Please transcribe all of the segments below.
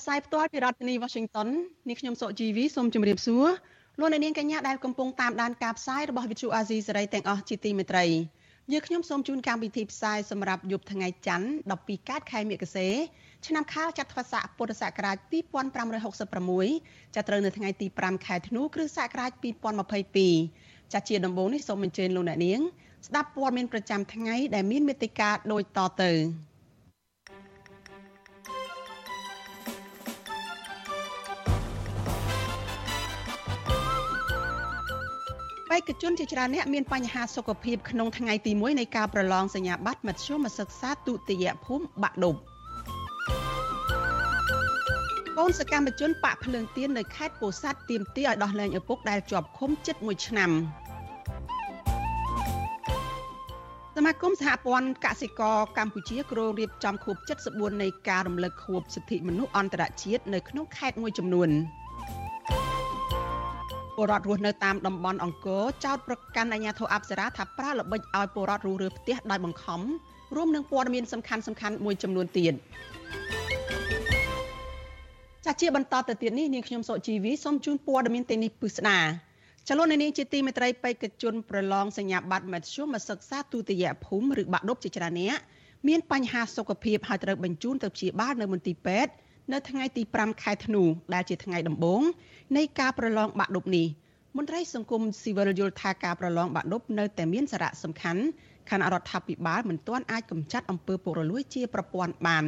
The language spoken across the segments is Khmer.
ផ្សាយផ្ទាល់ពីរដ្ឋធានី Washington នេះខ្ញុំសុកជីវីសូមជម្រាបសួរលោកអ្នកនាងកញ្ញាដែលកំពុងតាមដានការផ្សាយរបស់ Vuthu Azizi Serai ទាំងអស់ជាទីមេត្រីយើខ្ញុំសូមជូនកម្មវិធីផ្សាយសម្រាប់យប់ថ្ងៃច័ន្ទ12កើតខែមិគសេឆ្នាំខាលចត្វាស័កពុទ្ធសករាជ2566ចាប់ត្រូវនៅថ្ងៃទី5ខែធ្នូគ្រិស្តសករាជ2022ចាស់ជាដំបូងនេះសូមអញ្ជើញលោកអ្នកនាងស្ដាប់ព័ត៌មានប្រចាំថ្ងៃដែលមានមេត្តាដូចតទៅ បេក្ខជនជាច្រើនអ្នកមានបញ្ហាសុខភាពក្នុងថ្ងៃទី1នៃការប្រឡងសញ្ញាបត្រមធ្យមសិក្សាទុតិយភូមិបាក់ឌុបកូនសកម្មជនបាក់ភ្លើងទៀននៅខេត្តពោធិ៍សាត់ទាមទារឲ្យដោះលែងឪពុកដែលជាប់ឃុំជិត1ឆ្នាំសមាគមសហព័ន្ធកសិករកម្ពុជាគ្រោងរៀបចំខួប74នៃការរំលឹកខួបសិទ្ធិមនុស្សអន្តរជាតិនៅក្នុងខេត្តមួយចំនួន ពលរដ្ឋរស់នៅតាមតំបន់អង្គរចោតប្រកាន់អាជ្ញាធរអប្សរាថាប្រើល្បិចឲ្យពលរដ្ឋរស់រើផ្ទះដោយបង្ខំរួមនឹងព័ត៌មានសំខាន់សំខាន់មួយចំនួនទៀតចាជាបន្តទៅទៀតនេះនាងខ្ញុំសុជីវីសូមជូនព័ត៌មានទីនេះពិស្ដាចលនានេះជាទីមេត្រីបេក្ខជនប្រឡងសញ្ញាបត្រមធ្យមសិក្សាទុតិយភូមិឬបាក់ឌុបជាច្រើនអ្នកមានបញ្ហាសុខភាពហើយត្រូវបញ្ជូនទៅព្យាបាលនៅមន្ទីរពេទ្យ នៅថ្ងៃទី5ខែធ្នូដែលជាថ្ងៃដំបូងនៃការប្រឡងបាក់ឌុបនេះមន្ត្រីសង្គមស៊ីវិលយល់ថាការប្រឡងបាក់ឌុបនៅតែមានសារៈសំខាន់ខណៈរដ្ឋាភិបាលមិនទាន់អាចកម្ចាត់អំពើពុករលួយជាប្រព័ន្ធបាន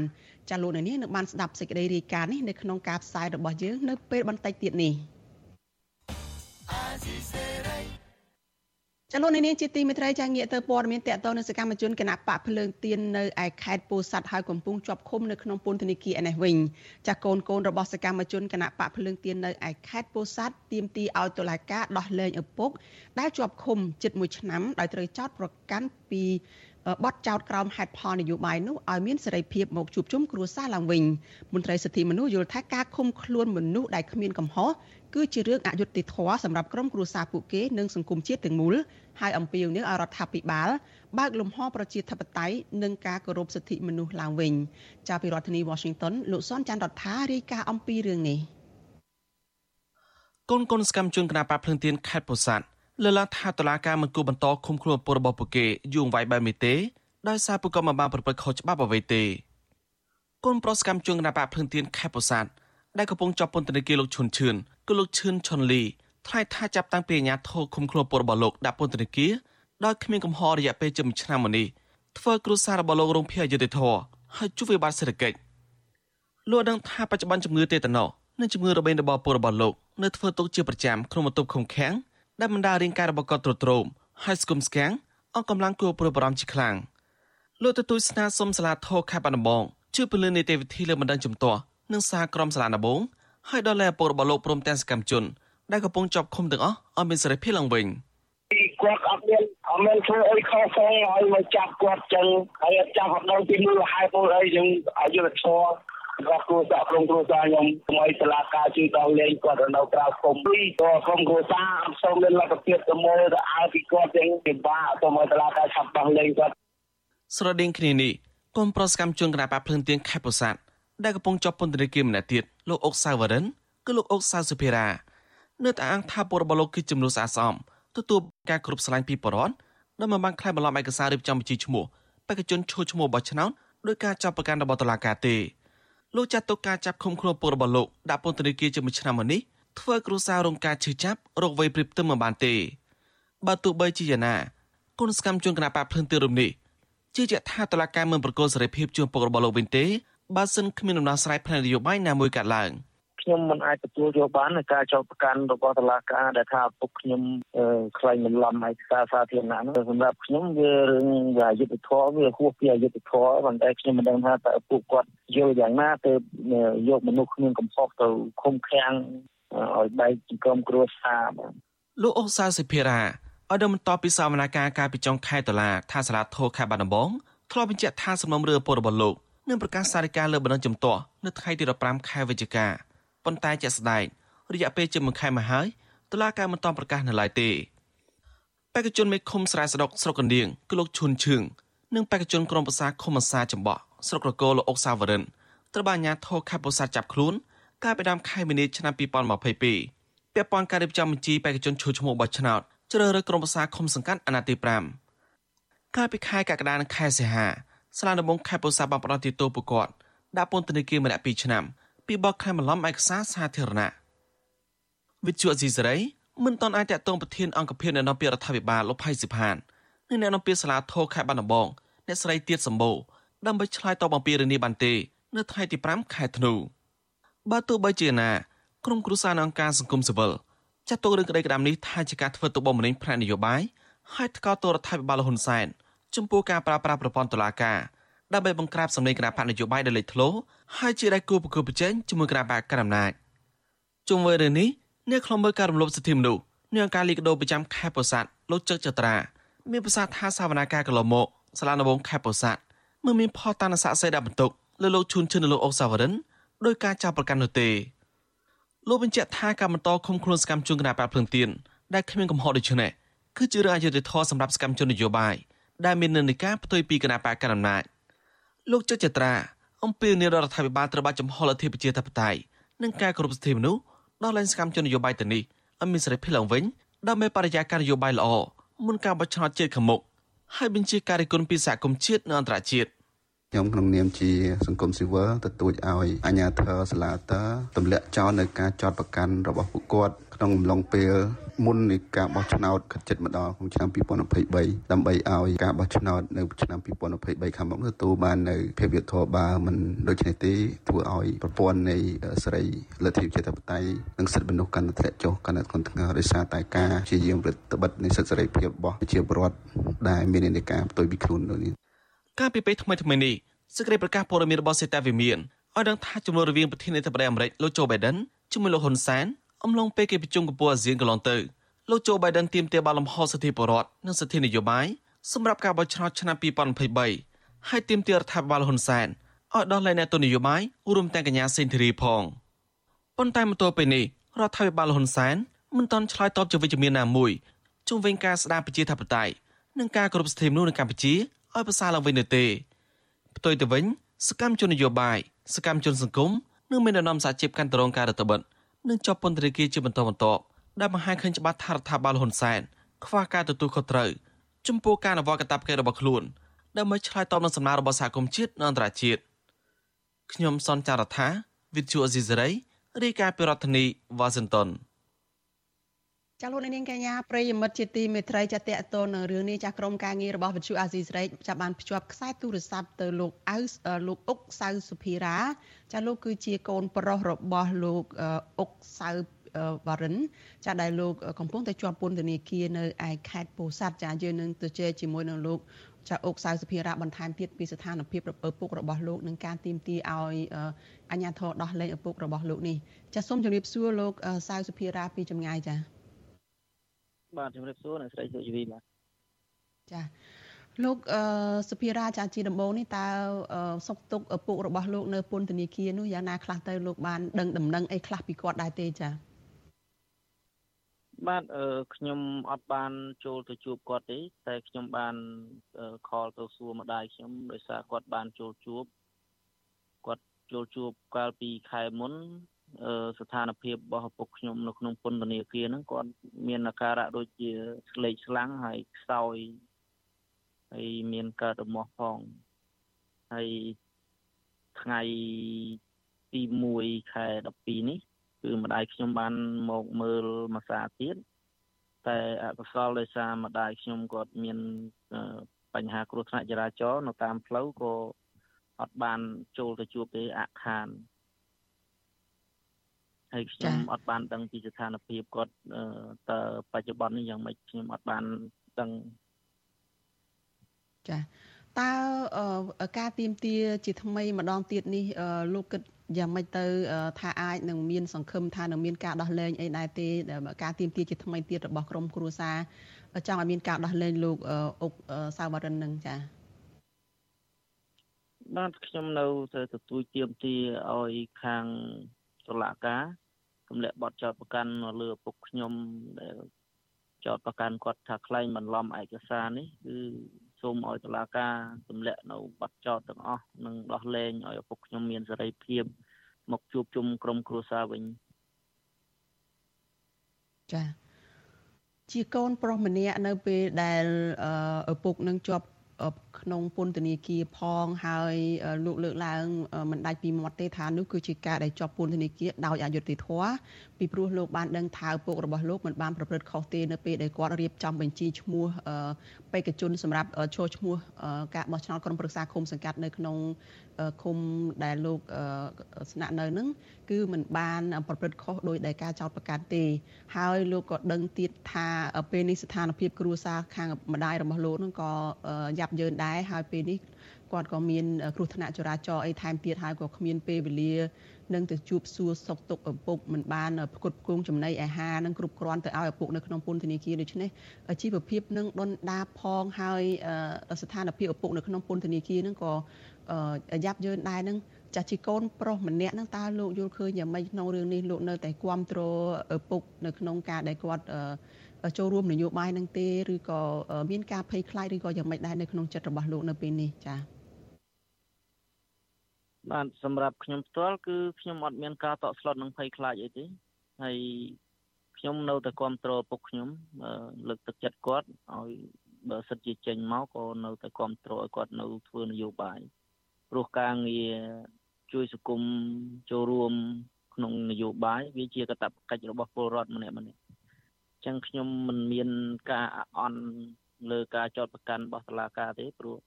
ចាលោកនាងនឹងបានស្ដាប់សេចក្តីរាយការណ៍នេះនៅក្នុងការផ្សាយរបស់យើងនៅពេលបន្តិចទៀតនេះ ចលនានេះជាទីមេត្រីចាងាកទៅព័ត៌មានតកតនៅសកម្មជនគណៈបកភ្លើងទៀននៅឯខេត្តពោធិ៍សាត់ហើយកំពុងជាប់ឃុំនៅក្នុងពន្ធនាគារឯនេះវិញចាកូនកូនរបស់សកម្មជនគណៈបកភ្លើងទៀននៅឯខេត្តពោធិ៍សាត់ទាមទារឲ្យតុលាការដោះលែងឪពុកដែលជាប់ឃុំជិត1ឆ្នាំដោយត្រូវចោទប្រកាន់ពីបទចោតក្រោមហេតុផលនយោបាយនោះឲ្យមានសេរីភាពមកជួបជុំគ្រួសារឡើងវិញមន្ត្រីសិទ្ធិមនុស្សយល់ថាការឃុំខ្លួនមនុស្សដែលគ្មានកំហុស គឺជារឿងអយុត្តិធម៌សម្រាប់ក្រុមគ្រួសារពួកគេនិងសង្គមជាតិទាំងមូលហើយអំពាវនាវឲ្យរដ្ឋាភិបាលបើកលំហប្រជាធិបតេយ្យនិងការគោរពសិទ្ធិមនុស្សឡើងវិញចាប់ពីរដ្ឋធានី Washington លោកសនច័ន្ទរដ្ឋារាយការណ៍អំពីរឿងនេះកូនកូនស្កម្មជនគណបកភ្លឹងទៀនខេត្តពោធិ៍សាត់លើកឡើងថាតឡាការមិនគួរបន្តឃុំខ្លួនពលរបស់ពួកគេយូរអង្វែងបែបនេះទេដោយសារពួកគាត់មិនបានប្រព្រឹត្តខុសច្បាប់អ្វីទេកូនប្រុសកម្មជនគណបកភ្លឹងទៀនខេត្តពោធិ៍សាត់ ដែលកំពុងជាប់ពន្ធនាគារលោកឈុនឈឿនគឺលោកឈឿនឈុនលីថ្លែងថាចាប់តាំងពីអាញាធរឃុំខ្លួនពលរបស់លោកដាក់ពន្ធនាគារដោយគ្មានកំហុសរយៈពេលជិត1ឆ្នាំមកនេះធ្វើគ្រួសាររបស់លោករងភ័យអយុត្តិធម៌ហើយជួបវិបត្តិសេដ្ឋកិច្ចលោកដឹងថាបច្ចុប្បន្នជំងឺទេតាណូនិងជំងឺរបេងរបស់ពលរបស់លោកនៅធ្វើទុកជាប្រចាំក្នុងបន្ទប់ឃុំឃាំងដែលបណ្ដារាងកាយរបស់គាត់ទ្រុឌទ្រោមហើយស្គមស្គាំងអស់កម្លាំងគួរព្រួយបារម្ភជាខ្លាំងលោកទទួលស្នើសុំសាលាធរខេត្តបាត់ដំបងជួយពលិនីតិវិធីលើបណ្ដឹងជំទាស់ និងសារក្រមសាលាដំបងហើយដល់លែឪពុករបស់លោកព្រមទាំងសកម្មជនដែលកំពុងជាប់ឃុំទាំងអស់ឲ្យមានសេរីភាពឡើងវិញគាត់អត់មានអត់មានធ្វើអីខុសផងហើយមកចាប់គាត់ចឹងហើយអត់ចាប់អត់ដឹងពីមូលហេតុពលអីចឹងឲ្យយុទ្ធធម៌របស់គ្រួសារក្រុមគ្រួសារខ្ញុំថ្មីតឡាការជួយដល់លេងគាត់នៅក្រៅគុំពីក៏ក្រុមគ្រួសារអត់សូវមានលទ្ធភាពទៅមើលទៅអើពីគាត់ចឹងពិបាកទៅមកតឡាការឆាប់ដល់លេងគាត់ស្រដៀងគ្នានេះកូនប្រុសកម្មជនគណៈបកភ្លឹងទៀងខេត្តពោធិ៍សាត់ ដែលកំពុងជាប់ពន្ធនាគារម្នាក់ទៀតលោកអុកសាវរិនគឺលោកអុកសាសុភារានៅតែអង្គថាពលរបស់លោកគឺចំនួនស្អាតស្អំទទួលការគ្រប់ស្រឡាញ់ពីបរដ្ឋដែលមិនបានខ្លាយបន្លំឯកសាររៀបចំបញ្ជីឈ្មោះបេក្ខជនឈ្មោះឈ្មោះបោះឆ្នោតដោយការចាប់ប្រកាន់របស់តុលាការទេលោកចាត់ទុកការចាប់ឃុំខ្លួនពលរបស់លោកដាក់ពន្ធនាគារជាមួយឆ្នាំមកនេះធ្វើគ្រួសាររងការឈឺចាប់រោគវ័យព្រៀបផ្ទឹមមិនបានទេបើទោះបីជាយ៉ាងណាគុណសកម្មជនគណបកភ្លឹងទីរំនេះជឿជាក់ថាតុលាការមិនប្រកល់សេរីភាពជូនពលរបស់លោកវិញទេ បើសិនគ្មានដំណោះស្រាយផ្នែកនយោបាយណាមួយកាត់ឡើងខ្ញុំមិនអាចទទួលយកបាននៃការចោទប្រកាន់របស់តុលាការដែលថាពុកខ្ញុំខ្លែងបន្លំឯកសារសាធារណៈនោះសម្រាប់ខ្ញុំវារឿងវាយុទ្ធធម៌វាហួសពីអយុត្តិធម៌ប៉ុន្តែខ្ញុំមិនដឹងថាតើពួកគាត់យល់យ៉ាងណាទៅយកមនុស្សគ្មានកំហុសទៅឃុំឃាំងឲ្យបែកជាក្រុមគ្រួសារបាទលោកអុកសាសិភិរាឲ្យដឹងបន្តពីសវនកម្មការពីចុងខែតុលាថាសាលាធរខេត្តបាត់ដំបងធ្លាប់បញ្ជាក់ថាសំណុំរឿងពលរបស់លោក នឹងប្រកាសសារិកាលើបណ្ដឹងជំទាស់នៅថ្ងៃទី15ខែវិច្ឆិកាប៉ុន្តែជាក់ស្ដែងរយៈពេលជាមួយខែមកហើយតុលាការមិនទាន់ប្រកាសនៅឡើយទេបេក្ខជនមេឃុំស្រែស្ដុកស្រុកកណ្ដៀងគឺលោកឈុនឈឿងនិងបេក្ខជនក្រុមប្រសាឃុំអាសាចំបក់ស្រុករកោលោកអុកសាវរិនត្រូវបានអាជ្ញាធរខេត្តពោធិ៍សាត់ចាប់ខ្លួនកាលពីដើមខែមីនាឆ្នាំ2022ពាក់ព័ន្ធការរៀបចំបញ្ជីបេក្ខជនឈ្មោះឈ្មោះបោះឆ្នោតជ្រើសរើសក្រុមប្រសាឃុំសង្កាត់អាណត្តិទី5កាលពីខែកក្កដានិងខែសីហា សាលាដំបងខេត្តពោធិ៍សាត់បានផ្តន្ទាទោសពួកគាត់ដាក់ពន្ធនាគារម្នាក់2ឆ្នាំពីបទក្លែងបន្លំឯកសារសាធារណៈវិទ្យុអេស៊ីសរ៉ៃមិនតន់អាចតតងប្រធានអង្គភិបអ្នកនាំពាក្យរដ្ឋាភិបាលលោកផៃសិផាននិងអ្នកនាំពាក្យសាលាធរខេត្តបាត់ដំបងអ្នកស្រីទៀតសម្បូរដើម្បីឆ្លើយតបអំពីរឿងនេះបានទេ នៅថ្ងៃទី5ខែធ្នូបើទោះបីជាណាក្រុមគ្រួសារអង្គការសង្គមស៊ីវិលចាត់ទុករឿងក្តីក្តាមនេះថាជាការធ្វើទុកបុកម្នេញផ្នែកនយោបាយហើយថ្កោលទោសរដ្ឋាភិបាលហ៊ុនសែន ចំពោះការប្រើប្រាស់ប្រព័ន្ធតុលាការដើម្បីបង្ក្រាបសម្លេងគណៈបកនយោបាយដែលលេចធ្លោហើយជាដៃគូប្រកួតប្រជែងជាមួយគណៈបកកណ្ដាលអំណាចជុំវិញរឿងនេះអ្នកខ្លំមើលការរំលោភសិទ្ធិមនុស្សនៃអង្គការលីកាដូប្រចាំខេត្តពោធិ៍សាត់លោកចឹកចត្រាមានប្រសាសន៍ថាសវនាការកន្លងមកសាលាដំបងខេត្តពោធិ៍សាត់មិនមានផតានស័ក្តិសិទ្ធិដាក់បន្ទុកលើលោកឈុនឈិននិងលោកអុកសាវរិនដោយការចាប់ប្រកាន់នោះទេលោកបញ្ជាក់ថាការបន្តឃុំខ្លួនសកម្មជនគណបកភ្លឹងទៀនដែលគ្មានកំហុសដូចនេះគឺជារឿងអយុត្តិធម៌សម្រាប់សកម្មជននយោបាយ ដែលមាននិន្នាការផ្ទុយពីគណបកកណ្ដាលអំណាចលោកចុចចត្រាអំពីនាយរដ្ឋាភិបាលត្រូវបានចំហលអធិបតេយ្យធិបតេយ្យនិងការគោរពសិទ្ធិមនុស្សដល់លែងសកម្មជននយោបាយទៅនេះឲ្យមានសេរីភាពឡើងវិញដើម្បីបរិយាកាសនយោបាយល្អមុនការបោះឆ្នោតជាតិខាងមុខហើយបញ្ជាការរិះគន់ពីសហគមន៍ជាតិនិងអន្តរជាតិ ខ្ញុំក្នុងនាមជាសង្គមស៊ីវិលទទូចឲ្យអាជ្ញាធរសាលាតាទម្លាក់ចោលនៅការចោតប្រកាន់របស់ពួកគាត់ក្នុងអំឡុងពេលមុននៃការបោះឆ្នោតខិតជិតមកដល់ក្នុងឆ្នាំ2023ដើម្បីឲ្យការបោះឆ្នោតនៅឆ្នាំ2023ខាងមុខទទួលបាននៅភាពយុត្តិធម៌បើមិនដូច្នេះទេធ្វើឲ្យប្រព័ន្ធនៃសេរីលទ្ធិប្រជាធិបតេយ្យនិងសិទ្ធិមនុស្សកាន់តែធ្លាក់ចុះកាន់តែធ្ងន់ធ្ងរដោយសារតែការព្យាយាមរដ្ឋបិទនៃសិទ្ធិសេរីភាពរបស់ប្រជាពលរដ្ឋដែលមាននិន្នាការផ្ទុយពីខ្លួននោះនេះ កាលពីពេលថ្មីថ្មីនេះសេចក្តីប្រកាសព័ត៌មានរបស់សេតាវិមានឲ្យដឹងថាចំនួនរវាងប្រធានាធិបតីអាមេរិកលោកโจ Biden ជាមួយលោកហ៊ុនសែនអំឡុងពេលគេប្រជុំកំពូលអាស៊ានកន្លងទៅលោកโจ Biden ទាមទារបាល់លំហសិទ្ធិបរដ្ឋនិងសិទ្ធិនយោបាយសម្រាប់ការបោះឆ្នោតឆ្នាំ2023ហើយទាមទាររដ្ឋាភិបាលហ៊ុនសែនឲ្យដោះលែងអ្នកទស្សនយោបាយរួមទាំងកញ្ញាសេងធីរីផងប៉ុន្តែមកទល់ពេលនេះរដ្ឋាភិបាលហ៊ុនសែនមិនទាន់ឆ្លើយតបជាវិជ្ជមានណាមួយជុំវិញការស្ដារប្រជាធិបតេយ្យនិងការគោរពសិទ្ធិមនុស្សនៅកម្ពុជា ឲ្យប្រសើរឡើងវិញនោះទេផ្ទុយទៅវិញសកម្មជននយោបាយសកម្មជនសង្គមនិងមានដំណំសហជីពកាន់តរងការរដ្ឋបិទនិងជាប់ពន្ធនាគារជាបន្តបន្ទាប់ដែលបង្ហាញឃើញច្បាស់ថារដ្ឋាភិបាលហ៊ុនសែនខ្វះការទទួលខុសត្រូវចំពោះការអនុវត្តកាតព្វកិច្ចរបស់ខ្លួនដើម្បីឆ្លើយតបនឹងសំណើរបស់សហគមន៍ជាតិនិងអន្តរជាតិខ្ញុំសនចាររថាវិទ្យុអេស៊ីសេរីរាយការណ៍ពីរដ្ឋធានីវ៉ាស៊ីនតោន ចាលោកនាងកញ្ញាប្រិយមិត្តជាទីមេត្រីចាតតទៅនឹងរឿងនេះចាក្រុមការងាររបស់វិទ្យុអាស៊ីសេរីចាប់បានភ្ជាប់ខ្សែទូរស័ព្ទទៅលោកអៅលោកអុកសៅសុភីរាចាលោកគឺជាកូនប្រុសរបស់លោកអុកសៅវរិនចាដែលលោកកំពុងតែជាប់ពន្ធនាគារនៅឯខេត្តពោធិ៍សាត់ចាយើងនឹងទៅជែកជាមួយនឹងលោកចាអុកសៅសុភារៈបន្ថែមទៀតពីស្ថានភាពឪពុករបស់លោកនឹងការទីមទីឲ្យអញ្ញាធរដោះលែងឪពុករបស់លោកនេះចាសូមជម្រាបសួរលោកសៅសុភារៈពីចម្ងាយចា បាទជំរាបសួរអ្នកស្រីសុជីវីបាទចាលោកអឺសុភារាចាជាដំបូងនេះតើសុកទុកឪពុករបស់លោកនៅពន្ធនាគារនោះយ៉ាងណាខ្លះទៅលោកបានដឹងដំណឹងអីខ្លះពីគាត់ដែរទេចាបាទអឺខ្ញុំអត់បានចូលទៅជួបគាត់ទេតែខ្ញុំបានខលទៅសួរម្ដាយខ្ញុំដោយសារគាត់បានចូលជួបគាត់ចូលជួបកាលពីខែមុន ស្ថានភាពរបស់ឪពុកខ្ញុំនៅក្នុងពន្ធនាគារហ្នឹងគាត់មានអាការៈដូចជាស្លេកស្លាំងហើយខ្សោយហើយមានកើតរមាស់ផងហើយថ្ងៃទី1ខែ12នេះគឺម្ដាយខ្ញុំបានមកមើលមួយសាទៀតតែអកុសលដោយសារម្ដាយខ្ញុំគាត់មានបញ្ហាគ្រោះថ្នាក់ចរាចរណ៍នៅតាមផ្លូវក៏អត់បានចូលទៅជួបទេអខាន ហើយខ្ញុំអត់បានដឹងពីស្ថានភាពគាត់តើបច្ចុប្បន្ននេះយ៉ាងម៉េចខ្ញុំអត់បានដឹងចាតើការទៀមទាជាថ្មីម្ដងទៀតនេះលោកគិតយ៉ាងម៉េចទៅថាអាចនឹងមានសង្ឃឹមថានឹងមានការដោះលែងអីដែរទេការទៀមទាជាថ្មីទៀតរបស់ក្រមគ្រួសារចង់ឲ្យមានការដោះលែងលោកអុកសាវរិននឹងចា៎បាទខ្ញុំនៅទៅទទួលទៀមទាឲ្យខាងតុលាការ ទម្លាក់បទចោទប្រកាន់លើឪពុកខ្ញុំដែលចោទប្រកាន់គាត់ថាខ្លែងបន្លំឯកសារនេះគឺសូមឲ្យតុលាការទម្លាក់នៅបទចោទទាំងអស់និងដោះលែងឲ្យឪពុកខ្ញុំមានសេរីភាពមកជួបជុំក្រុមគ្រួសារវិញចា៎ជាកូនប្រុសម្នាក់នៅពេលដែលឪពុកនឹងជាប់ ក្នុងពន្ធនាគារផងហើយលោកលើកឡើងមិនដាច់ពីមាត់ទេថានោះគឺជាការដែលជាប់ពន្ធនាគារដោយអយុត្តិធម៌ពីព្រោះលោកបានដឹងថាឪពុករបស់លោកមិនបានប្រព្រឹត្តខុសទេនៅពេលដែលគាត់រៀបចំបញ្ជីឈ្មោះបេក្ខជនសម្រាប់ចូលឈ្មោះការបោះឆ្នោតក្រុមប្រឹក្សាឃុំសង្កាត់នៅក្នុងឃុំដែលលោកស្នាក់នៅនឹងគឺមិនបានប្រព្រឹត្តខុសដោយដែលការចោទប្រកាន់ទេ ហើយលោកក៏ដឹងទៀតថាពេលនេះស្ថានភាពគ្រួសារខាងម្ដាយរបស់លោកនឹងក៏យ៉ាប់យ៉ឺនដែរហើយពេលនេះគាត់ក៏មានគ្រោះថ្នាក់ចរាចរណ៍អីថែមទៀតហើយក៏គ្មានពេលវេលានឹងទៅជួបសួរសុខទុក្ខឪពុកមិនបានផ្គត់ផ្គង់ចំណីអាហារនឹងគ្រប់គ្រាន់ទៅឲ្យឪពុកនៅក្នុងពន្ធនាគារដូច្នេះជីវភាពនឹងដុនដាបផងហើយស្ថានភាពឪពុកនៅក្នុងពន្ធនាគារនឹងក៏យ៉ាប់យ៉ឺនដែរនឹងចាស់ជីកូនប្រុសម្នាក់ហ្នឹងតើលោកយល់ឃើញយ៉ាងម៉េចក្នុងរឿងនេះលោកនៅតែគ្រប់គ្រងឪពុកនៅក្នុងការដែលគាត់ ចូលរួមនយោបាយនឹងទេឬក៏មានការភ័យខ្លាចឬក៏យ៉ាងម៉េចដែរនៅក្នុងចិត្តរបស់លោកនៅពេលនេះចា៎បាទសម្រាប់ខ្ញុំផ្ទាល់គឺខ្ញុំអត់មានការតក់ស្លុតនឹងភ័យខ្លាចអីទេហើយខ្ញុំនៅតែគ្រប់គ្រងពុកខ្ញុំលើកទឹកចិត្តគាត់ឲ្យបើសិនជាចេញមកក៏នៅតែគ្រប់គ្រងឲ្យគាត់នៅធ្វើនយោបាយព្រោះការងារជួយសង្គមចូលរួមក្នុងនយោបាយវាជាកាតព្វកិច្ចរបស់ពលរដ្ឋម្នាក់ម្នាក់អញ្ចឹងខ្ញុំមិនមានការអន់លើការចោតប្រកាន់របស់តុលាការទេព្រោះ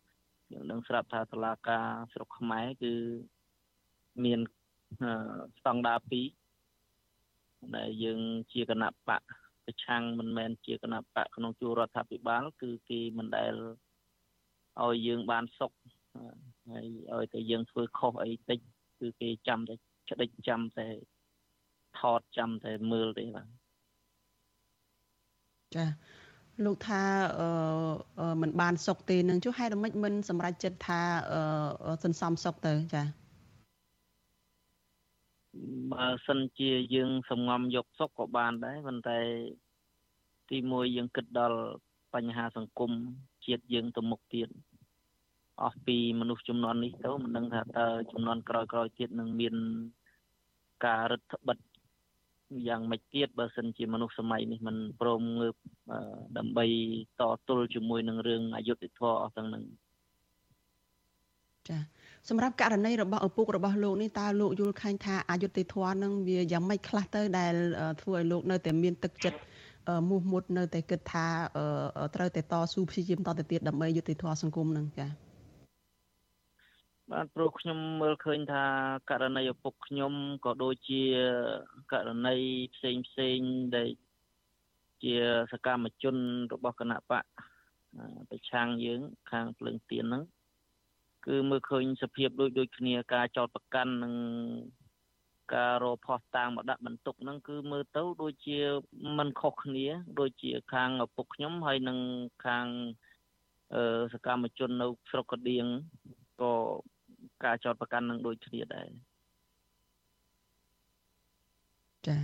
យើងនឹងស្រាប់ថាតុលាការស្រុកខ្មែរគឺមានស្តង់ដារ2ដែលយើងជាគណៈបកប្រឆាំងមិនមែនជាគណៈបកក្នុងជួររដ្ឋាភិបាលគឺគេមិនដែលឲ្យយើងបានសុខហើយឲ្យតែយើងធ្វើខុសអីតិចគឺគេចាំតែឆ្ដិចចាំតែថតចាំតែមើលទេបាទ ចាលោកថាអឺมันបានសុកទេនឹងចុះហេតុអ្មេចមិនសម្រេចចិត្តថាអឺសន្សំសុកទៅចាបើសិនជាយើងសំងំយកសុកក៏បានដែរប៉ុន្តែទីមួយយើងគិតដល់បញ្ហាសង្គមជាតិយើងទៅមុខទៀតអស់ពីមនុស្សចំនួននេះទៅមិនដឹងថាតើចំនួនក្រោយក្រោយទៀតនឹងមានការរឹតបន្តឹង យ៉ាងម៉េចទៀតបើសិនជាមនុស្សសម័យនេះមិនព្រមងើបដើម្បីតទល់ជាមួយនឹងរឿងអយុត្តិធម៌អស់ទាំងនឹងចាសម្រាប់ករណីរបស់ឪពុករបស់លោកនេះតើលោកយល់ឃើញថាអយុត្តិធម៌នឹងវាយ៉ាងម៉េចខ្លះទៅដែលធ្វើឲ្យលោកនៅតែមានទឹកចិត្តមោះមុតនៅតែគិតថាត្រូវតែតស៊ូព្យាយាមតទៅទៀតដើម្បីយុត្តិធម៌សង្គមនឹងចា៎ បាទព្រោះខ្ញុំមើលឃើញថាករណីឪពុកខ្ញុំក៏ដូចជាករណីផ្សេងផ្សេងដែលជាសកម្មជនរបស់គណៈបកប្រឆាំងយើងខាងភ្លើងទៀនហ្នឹងគឺមើលឃើញសភាពដូចដូចគ្នាការចោតប្រកាន់និងការរកផោះតាំងមកដាក់បន្ទុកហ្នឹងគឺមើលទៅដូចជាมันខុសគ្នា ដូចជាខាងឪពុកខ្ញុំហើយនិងខាងសកម្មជននៅស្រុកកដៀងក៏ ការចោតប្រកាន់នឹងដូចគ្នាដែរចា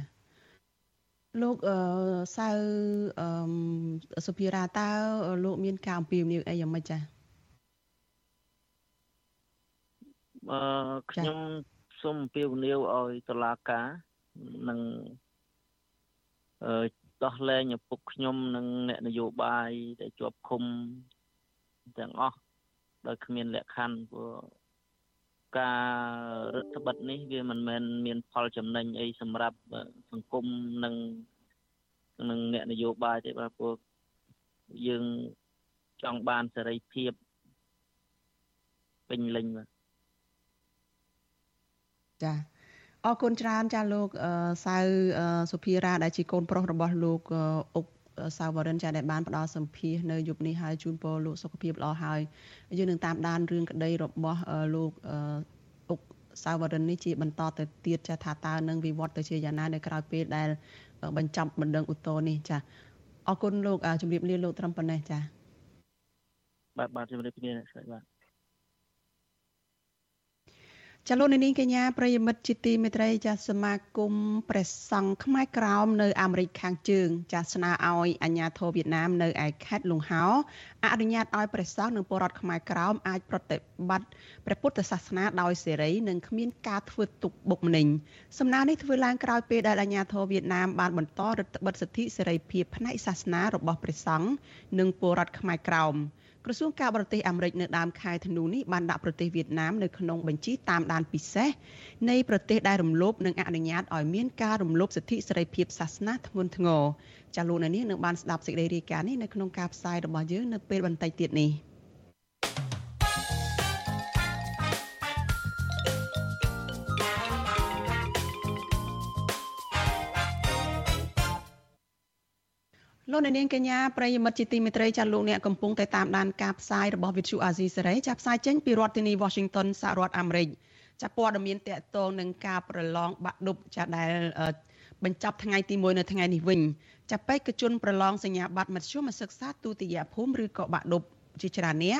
លោកអឺសៅអឺសុភារាតើលោកមានការអំពាវនាវអីយ៉ាងម៉េចចាអឺខ្ញុំសូមអំពាវនាវឲ្យតុលាការនឹងអឺដោះលែងឪពុកខ្ញុំនិងអ្នកនយោបាយដែលជាប់ឃុំទាំងអស់ដោយគ្មានលក្ខខណ្ឌព្រោះ ការរដ្ឋបတ်នេះវាមិនមែនមានផលចំណេញអីសម្រាប់សង្គមនិងនិងអ្នកនយោបាយទេបាទព្រោះយើងចង់បានសេរីភាពពេញលេញបាទចាអរគុណច្រើនចាលោកសៅសុភារ៉ាដែលជាកូនប្រុសរបស់លោកអុក សាវរិនចាដែលបានផ្ដល់សម្ភារនៅយប់នេះហើយជូនពរលោកសុខភាពល្អហើយយើងនឹងតាមដានរឿងក្តីរបស់លោកអុកសាវរិននេះជាបន្តទៅទៀតចាថាតើនឹងវិវត្តទៅជាយ៉ាងណានៅក្រៅពេលដែលបញ្ចប់បណ្ដឹងឧទ្ធរនេះចាអរគុណលោកជម្រាបលាលោកត្រឹមប៉ុណ្ណេះចាបាទបាទជម្រាបលាអ្នកស្រីបាទ ចលនានេះកញ្ញាប្រិយមិត្តជាទីមេត្រីចាសមាគមព្រះសង្ឃខ្មែរក្រោមនៅអាមេរិកខាងជើងចាសស្នើឲ្យអាជ្ញាធរវៀតណាមនៅឯខេត្តលង្ហោអនុញ្ញាតឲ្យព្រះសង្ឃនិងពលរដ្ឋខ្មែរក្រោមអាចប្រតិបត្តិព្រះពុទ្ធសាសនាដោយសេរីនិងគ្មានការធ្វើទុកបុកម្នេញសំណើនេះធ្វើឡើងក្រោយពេលដែលអាជ្ញាធរវៀតណាមបានបន្តរដ្ឋបិទសិទ្ធិសេរីភាពផ្នែកសាសនារបស់ព្រះសង្ឃនិងពលរដ្ឋខ្មែរក្រោម ក្រសួងការបរទេសអាមេរិកនៅដើមខែធ្នូនេះបានដាក់ប្រទេសវៀតណាមនៅក្នុងបញ្ជីតាមដានពិសេសនៃប្រទេសដែលរំលោភនិងអនុញ្ញាតឲ្យមានការរំលោភសិទ្ធិសេរីភាពសាសនាធ្ងន់ធ្ងរចាលោកនាងនឹងបានស្ដាប់សេចក្តីរាយការណ៍នេះនៅក្នុងការផ្សាយរបស់យើងនៅពេលបន្តិចទៀតនេះ។ លោកនាងកញ្ញាប្រិយមិត្តជាទីមេត្រីចាលោកអ្នកកំពុងតែតាមដានការផ្សាយរបស់ Vithu Azizi សេរីចាផ្សាយចេញពីរដ្ឋធានី Washington សហរដ្ឋអាមេរិកចាព័ត៌មានតកតងនឹងការប្រឡងបាក់ឌុបចាដែលបញ្ចប់ថ្ងៃទី1នៅថ្ងៃនេះវិញចាបេក្ខជនប្រឡងសញ្ញាបត្រមធ្យមសិក្សាទូតិយភូមិឬក៏បាក់ឌុបជាច្រើនអ្នក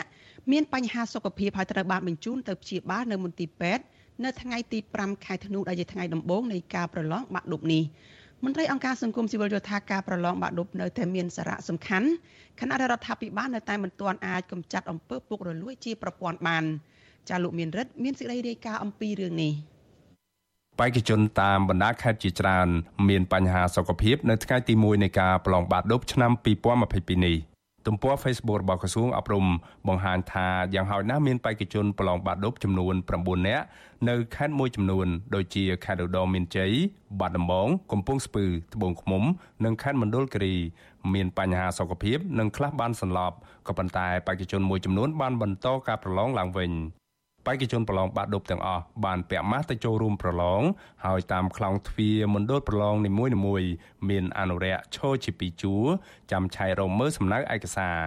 មានបញ្ហាសុខភាពហើយត្រូវបានបញ្ជូនទៅព្យាបាលនៅមន្ទីរពេទ្យនៅថ្ងៃទី5ខែធ្នូដែលជាថ្ងៃដំបូងនៃការប្រឡងបាក់ឌុបនេះ មន្ត្រីអង្គការសង្គមស៊ីវិលយល់ថាការប្រឡងបាក់ឌុបនៅតែមានសារៈសំខាន់ខណៈរដ្ឋាភិបាលនៅតែមិនទាន់អាចកម្ចាត់អំពើពុករលួយជាប្រព័ន្ធបានចាលោកមានរិទ្ធមានសេចក្តីរាយការណ៍អំពីរឿងនេះបេក្ខជនតាមបណ្ដាខេត្តជាច្រើន មានបញ្ហាសុខភាព នៅថ្ងៃទី1នៃការប្រឡងបាក់ឌុបឆ្នាំ2022នេះ ទំព័រ Facebook របស់ក្រសួងអប់រំបង្ហាញថាយ៉ាងហោចណាស់មានបេក្ខជនប្រឡងបាក់ឌុបចំនួន9នាក់នៅខេត្តមួយចំនួនដូចជាខេត្តឧត្តរមានជ័យបាត់ដំបងកំពង់ស្ពឺត្បូងឃ្មុំ និងខេត្តមណ្ឌលគិរីមានបញ្ហាសុខភាពនិងខ្លះបានសន្លប់ក៏ប៉ុន្តែបេក្ខជនមួយចំនួនបានបន្តការប្រឡងឡើងវិញ បេក្ខជនប្រឡងបាក់ឌុបទាំងអស់បានពាក់ម៉ាស់ទៅចូលរួមប្រឡងហើយតាមខ្លងទ្វារមណ្ឌលប្រឡងនីមួយៗមានអនុរិយឈរជាពីរជួរចាំឆែករមមើលសំណៅឯកសារ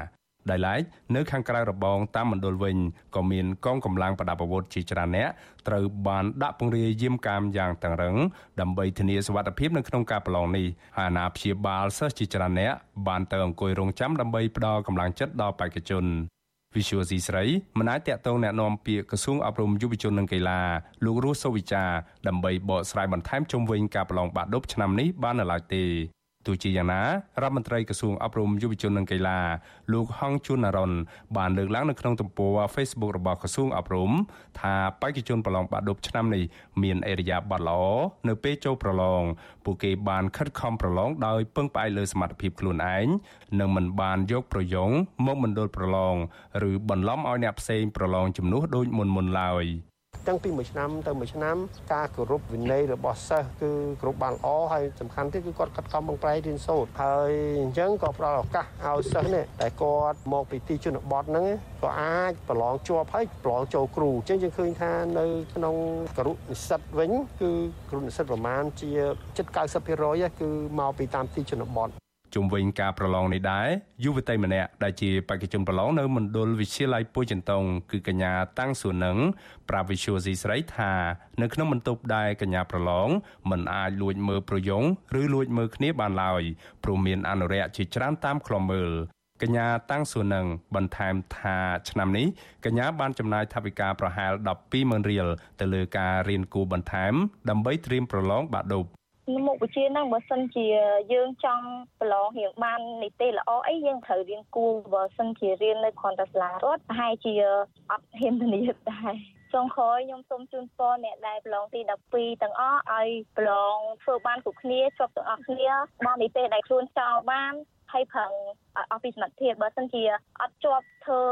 ដោយឡែកនៅខាងក្រៅរបងតាមមណ្ឌលវិញក៏មានកងកម្លាំងប្រដាប់អាវុធជាច្រើនអ្នកត្រូវបានដាក់ពង្រាយយាមកាមយ៉ាងតឹងរឹងដើម្បីធានាសុវត្ថិភាពនៅក្នុងការប្រឡងនេះហើយអាណាព្យាបាលសិស្សជាច្រើនអ្នកបានទៅអង្គុយរងចាំដើម្បីផ្ដល់កម្លាំងចិត្តដល់បេក្ខជន Visual C ស្រីមិនអាចតាក់ទងแนะនាំពាក្យក្រសួងអប់រំយុវជននិងកីឡាលោករស់សុវិចាដើម្បីបកស្រាយបន្ថែមជុំវិញការប្រឡងបាក់ឌុបឆ្នាំនេះបាននៅឡើយទេ ទោះជាយ៉ាងណារដ្ឋមន្ត្រីក្រសួងអប់រំយុវជននិងកីឡាលោកហងជួនណារ៉ុនបានលើកឡើងនៅក្នុងទំព័រ Facebook របស់ក្រសួងអប់រំថាបេក្ខជនប្រឡងបាក់ឌុបឆ្នាំនេះមានអេរយាប័តល្អនៅពេលចូលប្រឡងពួកគេបានខិតខំប្រឡងដោយពឹងផ្អែកលើសមត្ថភាពខ្លួនឯងនិងមិនបានយកប្រយោងមកមណ្ឌលប្រឡងឬបន្លំឲ្យអ្នកផ្សេងប្រឡងជំនួសដូចមុនមុនឡើយ។ ចឹងពីមួយឆ្នាំទៅមួយឆ្នាំការគោរពវិន័យរបស់សិស្សគឺគោរពបានល្អហើយសំខាន់ទៀតគឺគាត់ខិតខំប្រឹងប្រែងរៀនសូត្រហើយអញ្ចឹងក៏ផ្ដល់ឱកាសឲ្យសិស្សនេះតែគាត់មកពីទីជនបទហ្នឹងក៏អាចប្រឡងជាប់ហើយប្រឡងចូលគ្រូអញ្ចឹងយើងឃើញថានៅក្នុងគរុនិស្សិតវិញគឺគ្រូនិស្សិតប្រមាណជាជិត90%គឺមកពីតាមទីជនបទ ជុំវិញការប្រឡងនេះដែរយុវតីម្នាក់ដែលជាបេក្ខជនប្រឡងនៅមណ្ឌលវិទ្យាល័យពុយចន្ទងគឺកញ្ញាតាំងសួននឹងប្រាប់វិទ្យុស៊ីស្រីថានៅក្នុងបន្ទប់ដែលកញ្ញាប្រឡងមិនអាចលួចមើលប្រយោងឬលួចមើលគ្នាបានឡើយព្រោះមានអនុរិយជាច្រើនតាមខ្លំមើលកញ្ញាតាំងសួននឹងបន្ថែមថាឆ្នាំនេះកញ្ញាបានចំណាយថវិកាប្រហែល120,000រៀលទៅលើការរៀនគួរបន្ថែមដើម្បីត្រៀមប្រឡងបាក់ឌុប មុខវិជ្ជាហ្នឹងបើសិនជាយើងចង់ប្រឡងរៀងបាននីតិល្អអីយើងត្រូវរៀនគួរបើសិនជារៀននៅគ្រាន់តែសាលារដ្ឋប្រហែលជាអត់ហ៊ានធានាដែរចុងក្រោយខ្ញុំសូមជូនពរអ្នកដែលប្រឡងទី12ទាំងអស់ឲ្យប្រឡងធ្វើបានគ្រប់គ្នាជាប់ទាំងអស់គ្នាមកនីតិដែលខ្លួនចង់បានហើយប្រឹងអស់ពីសមត្ថភាពបើសិនជាអត់ជាប់ធ្វើ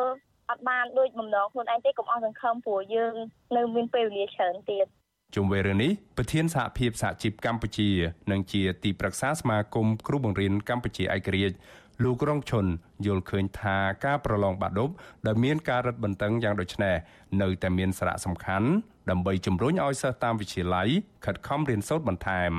អត់បានដូចបំណងខ្លួនឯងទេកុំអស់សង្ឃឹមព្រោះយើងនៅមានពេលវេលាច្រើនទៀត ជុំវិញរឿងនេះប្រធានសហភាពសហជីពកម្ពុជា និងជាទីប្រឹក្សាសមាគមគ្រូបង្រៀនកម្ពុជាឯករាជ្យលោករងឈុនយល់ឃើញថាការប្រឡងបាក់ឌុបដែលមានការរឹតបន្តឹងយ៉ាងដូចនេះនៅតែមានសារៈសំខាន់ដើម្បីជំរុញឲ្យសិស្សតាមវិទ្យាល័យខិតខំរៀនសូត្របន្ថែម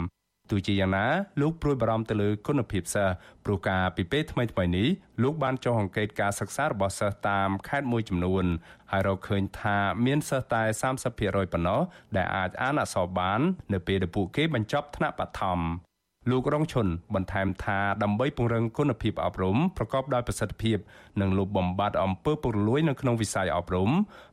ទោះជាយ៉ាងណាលោកព្រួយបារម្ភទៅលើគុណភាពសិស្សព្រោះការពីពេលថ្មីៗនេះលោកបានចុះអង្កេតការសិក្សារបស់សិស្សតាមខេត្តមួយចំនួនហើយរកឃើញថាមានសិស្សតែ30%ប៉ុណ្ណោះដែលអាចអានអក្សរបាន នៅពេលដែលពួកគេបញ្ចប់ថ្នាក់បឋម លោករងឈុនបន្ថែមថាដើម្បីពង្រឹងគុណភាពអប់រំប្រកបដោយប្រសិទ្ធភាពនិងលុបបំបាត់អំពើពុករលួយនៅក្នុងវិស័យអប់រំ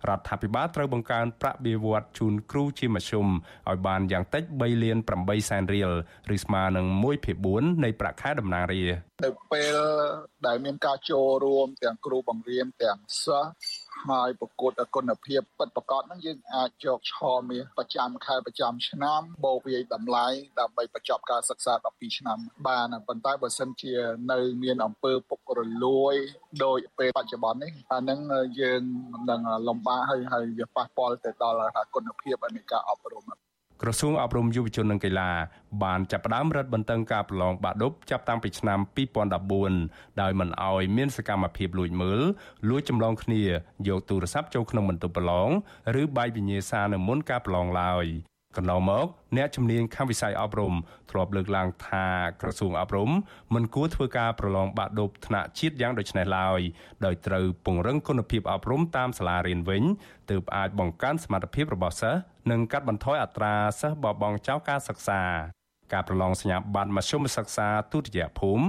រដ្ឋាភិបាលត្រូវបង្កើនប្រាក់បៀវត្សជូនគ្រូជាមធ្យមឲ្យបានយ៉ាងតិច3លាន8សែនរៀលឬស្មើនឹង1/4នៃប្រាក់ខែតំណាងរាស្ត្រនៅពេលដែលមានការចូលរួមទាំងគ្រូបង្រៀនទាំងសិស្ស ហើយប្រកួតគុណភាពពិតប្រាកដហ្នឹងយើងអាចយកឆមាសប្រចាំខែប្រចាំឆ្នាំបូកវាយតម្លៃដើម្បីបញ្ចប់ការសិក្សា12ឆ្នាំ បានប៉ុន្តែបើសិនជានៅមានអំពើពុករលួយដោយពេលបច្ចុប្បន្ននេះអាហ្នឹងយើងនឹងលំបាកហើយហើយវាប៉ះពាល់ទៅដល់គុណភាពនៃការអប់រំ ក្រសួងអប់រំយុវជននិងកីឡាបានចាប់ផ្ដើមរឹតបន្តឹងការប្រឡងបាក់ឌុបចាប់តាំងពីឆ្នាំ2014ដោយមិនអោយមានសកម្មភាពលួចមើលលួចចម្លងគ្នាយកទូរស័ព្ទចូលក្នុងបន្ទប់ប្រឡងឬបាយវិញ្ញាសានៅមុនការប្រឡងឡើយ កន្លងមកអ្នកជំនាញខាងវិស័យអប់រំធ្លាប់លើកឡើងថាក្រសួងអប់រំមិនគួរធ្វើការប្រឡងបាក់ឌុបថ្នាក់ជាតិយ៉ាងដូចនេះឡើយដោយត្រូវពង្រឹងគុណភាពអប់រំតាមសាលារៀនវិញទើបអាចបង្កើនសមត្ថភាពរបស់សិស្សនិងកាត់បន្ថយអត្រាសិស្សបោះបង់ចោលការសិក្សា ការប្រឡងសញ្ញាបត្រមធ្យមសិក្សាទុតិយភូមិ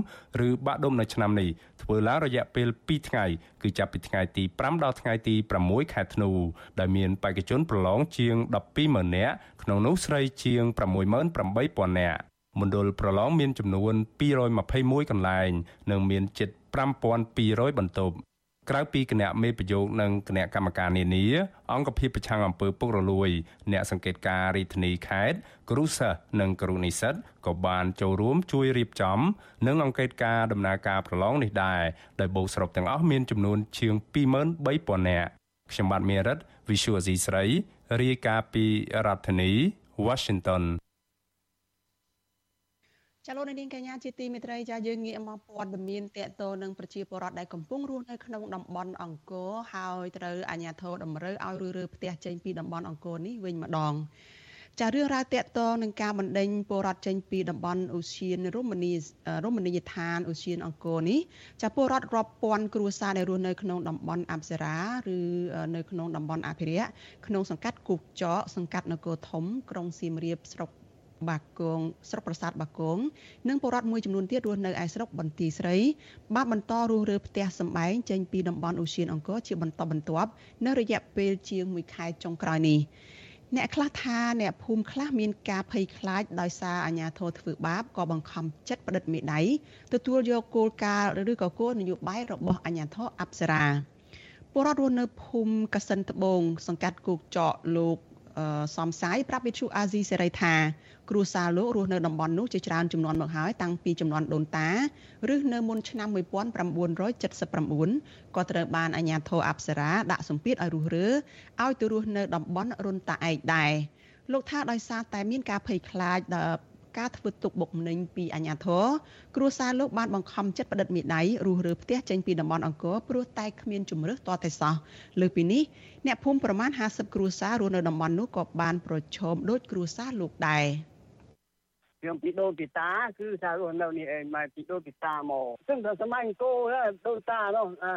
ឬបាក់ឌុបនៅឆ្នាំនេះធ្វើឡើងរយៈពេល2ថ្ងៃគឺចាប់ពីថ្ងៃទី5ដល់ថ្ងៃទី6ខែធ្នូដែលមានបេក្ខជនប្រឡងជាង120,000នាក់ក្នុងនោះស្រីជាង68,000នាក់មណ្ឌលប្រឡងមានចំនួន221កន្លែង និងមានជិត5200បន្ទប់ ក្រៅពីគណៈមេប្រយោគនិងគណៈកម្មការនានាអង្គភាពប្រឆាំងអំពើពុករលួយ អ្នកសង្កេតការរាជធានីខេត្តគ្រូសិស្សនិងគ្រូនិស្សិតក៏បានចូលរួមជួយរៀបចំ និងអង្កេតការដំណើរការប្រឡងនេះដែរដោយបូកសរុបទាំងអស់មានចំនួនជាង23000នាក់ខ្ញុំបាទមេរិត Visual Asia ស្រីរាយការណ៍ពីរដ្ឋធានី Washington ចាលោកនាងកញ្ញាជាទីមេត្រីចាយើងងាកមកព័ត៌មានតកតនឹងប្រជាពលរដ្ឋដែលកំពុងរស់នៅក្នុងតំបន់អង្គរហើយត្រូវអាជ្ញាធរតម្រូវឲ្យរើរើផ្ទះចេញពីតំបន់អង្គរនេះវិញម្ដងចារឿងរ៉ាវតកតនឹងការបណ្ដេញពលរដ្ឋចេញពីតំបន់អូសៀនរមណីរមណីយដ្ឋានអូសៀនអង្គរនេះចាពលរដ្ឋរាប់ពាន់គ្រួសារដែលរស់នៅក្នុងតំបន់អប្សរាឬនៅក្នុងតំបន់អភិរក្សក្នុងសង្កាត់គូកចកសង្កាត់នគរធំក្រុងសៀមរាបស្រុក បាគងស្រុកប្រាសាទបាគងនិងពលរដ្ឋមួយចំនួនទៀតរស់នៅឯស្រុកបន្ទាយស្រីបានបន្តរស់រើផ្ទះសម្បែងចេញពីតំបន់អូសៀនអង្គរជាបន្តបន្ទាប់នៅរយៈពេលជាង1ខែចុងក្រោយនេះអ្នកខ្លះថាអ្នកភូមិខ្លះមានការភ័យខ្លាចដោយសារអាញាធរធ្វើបាបក៏បង្ខំចិត្តផ្តិតមេដៃទទួលយកគោលការណ៍ឬក៏គោលនយោបាយរបស់អាញាធរអប្សរាពលរដ្ឋរស់នៅភូមិកសិនត្បូងសង្កាត់គោកចកលោក សំសាយប្រាប់វិទ្យុអាស៊ីសេរីថាគ្រួសារលោករស់នៅតំបន់នោះជាច្រើនចំនួនមកហើយតាំងពីចំនួនដូនតាឬនៅមុនឆ្នាំ1979ក៏ត្រូវបានអាជ្ញាធរអប្សរាដាក់សម្ពាធឲ្យរុះរើឲ្យទៅរស់នៅតំបន់រុនតាឯកដែរលោកថាដោយសារតែមានការភ័យខ្លាចដល់ ការធ្វើទុកបុកម្នេញពីអាជ្ញាធរគ្រួសារលោកបានបង្ខំចិត្តផ្តិតមេដៃរុះរើផ្ទះចេញពីតំបន់អង្គរព្រោះតែគ្មានជំរឿសតតែសោះលើពីនេះអ្នកភូមិប្រមាណ50គ្រួសាររស់នៅតំបន់នោះក៏បានប្រឈមដូចគ្រួសារលោកដែរ ខ្ញុំពីដូនពីតាគឺថារស់នៅនេះឯងមកពីដូនពីតាមកซึ่งតែសម័យអង្គរដូនតានោះអា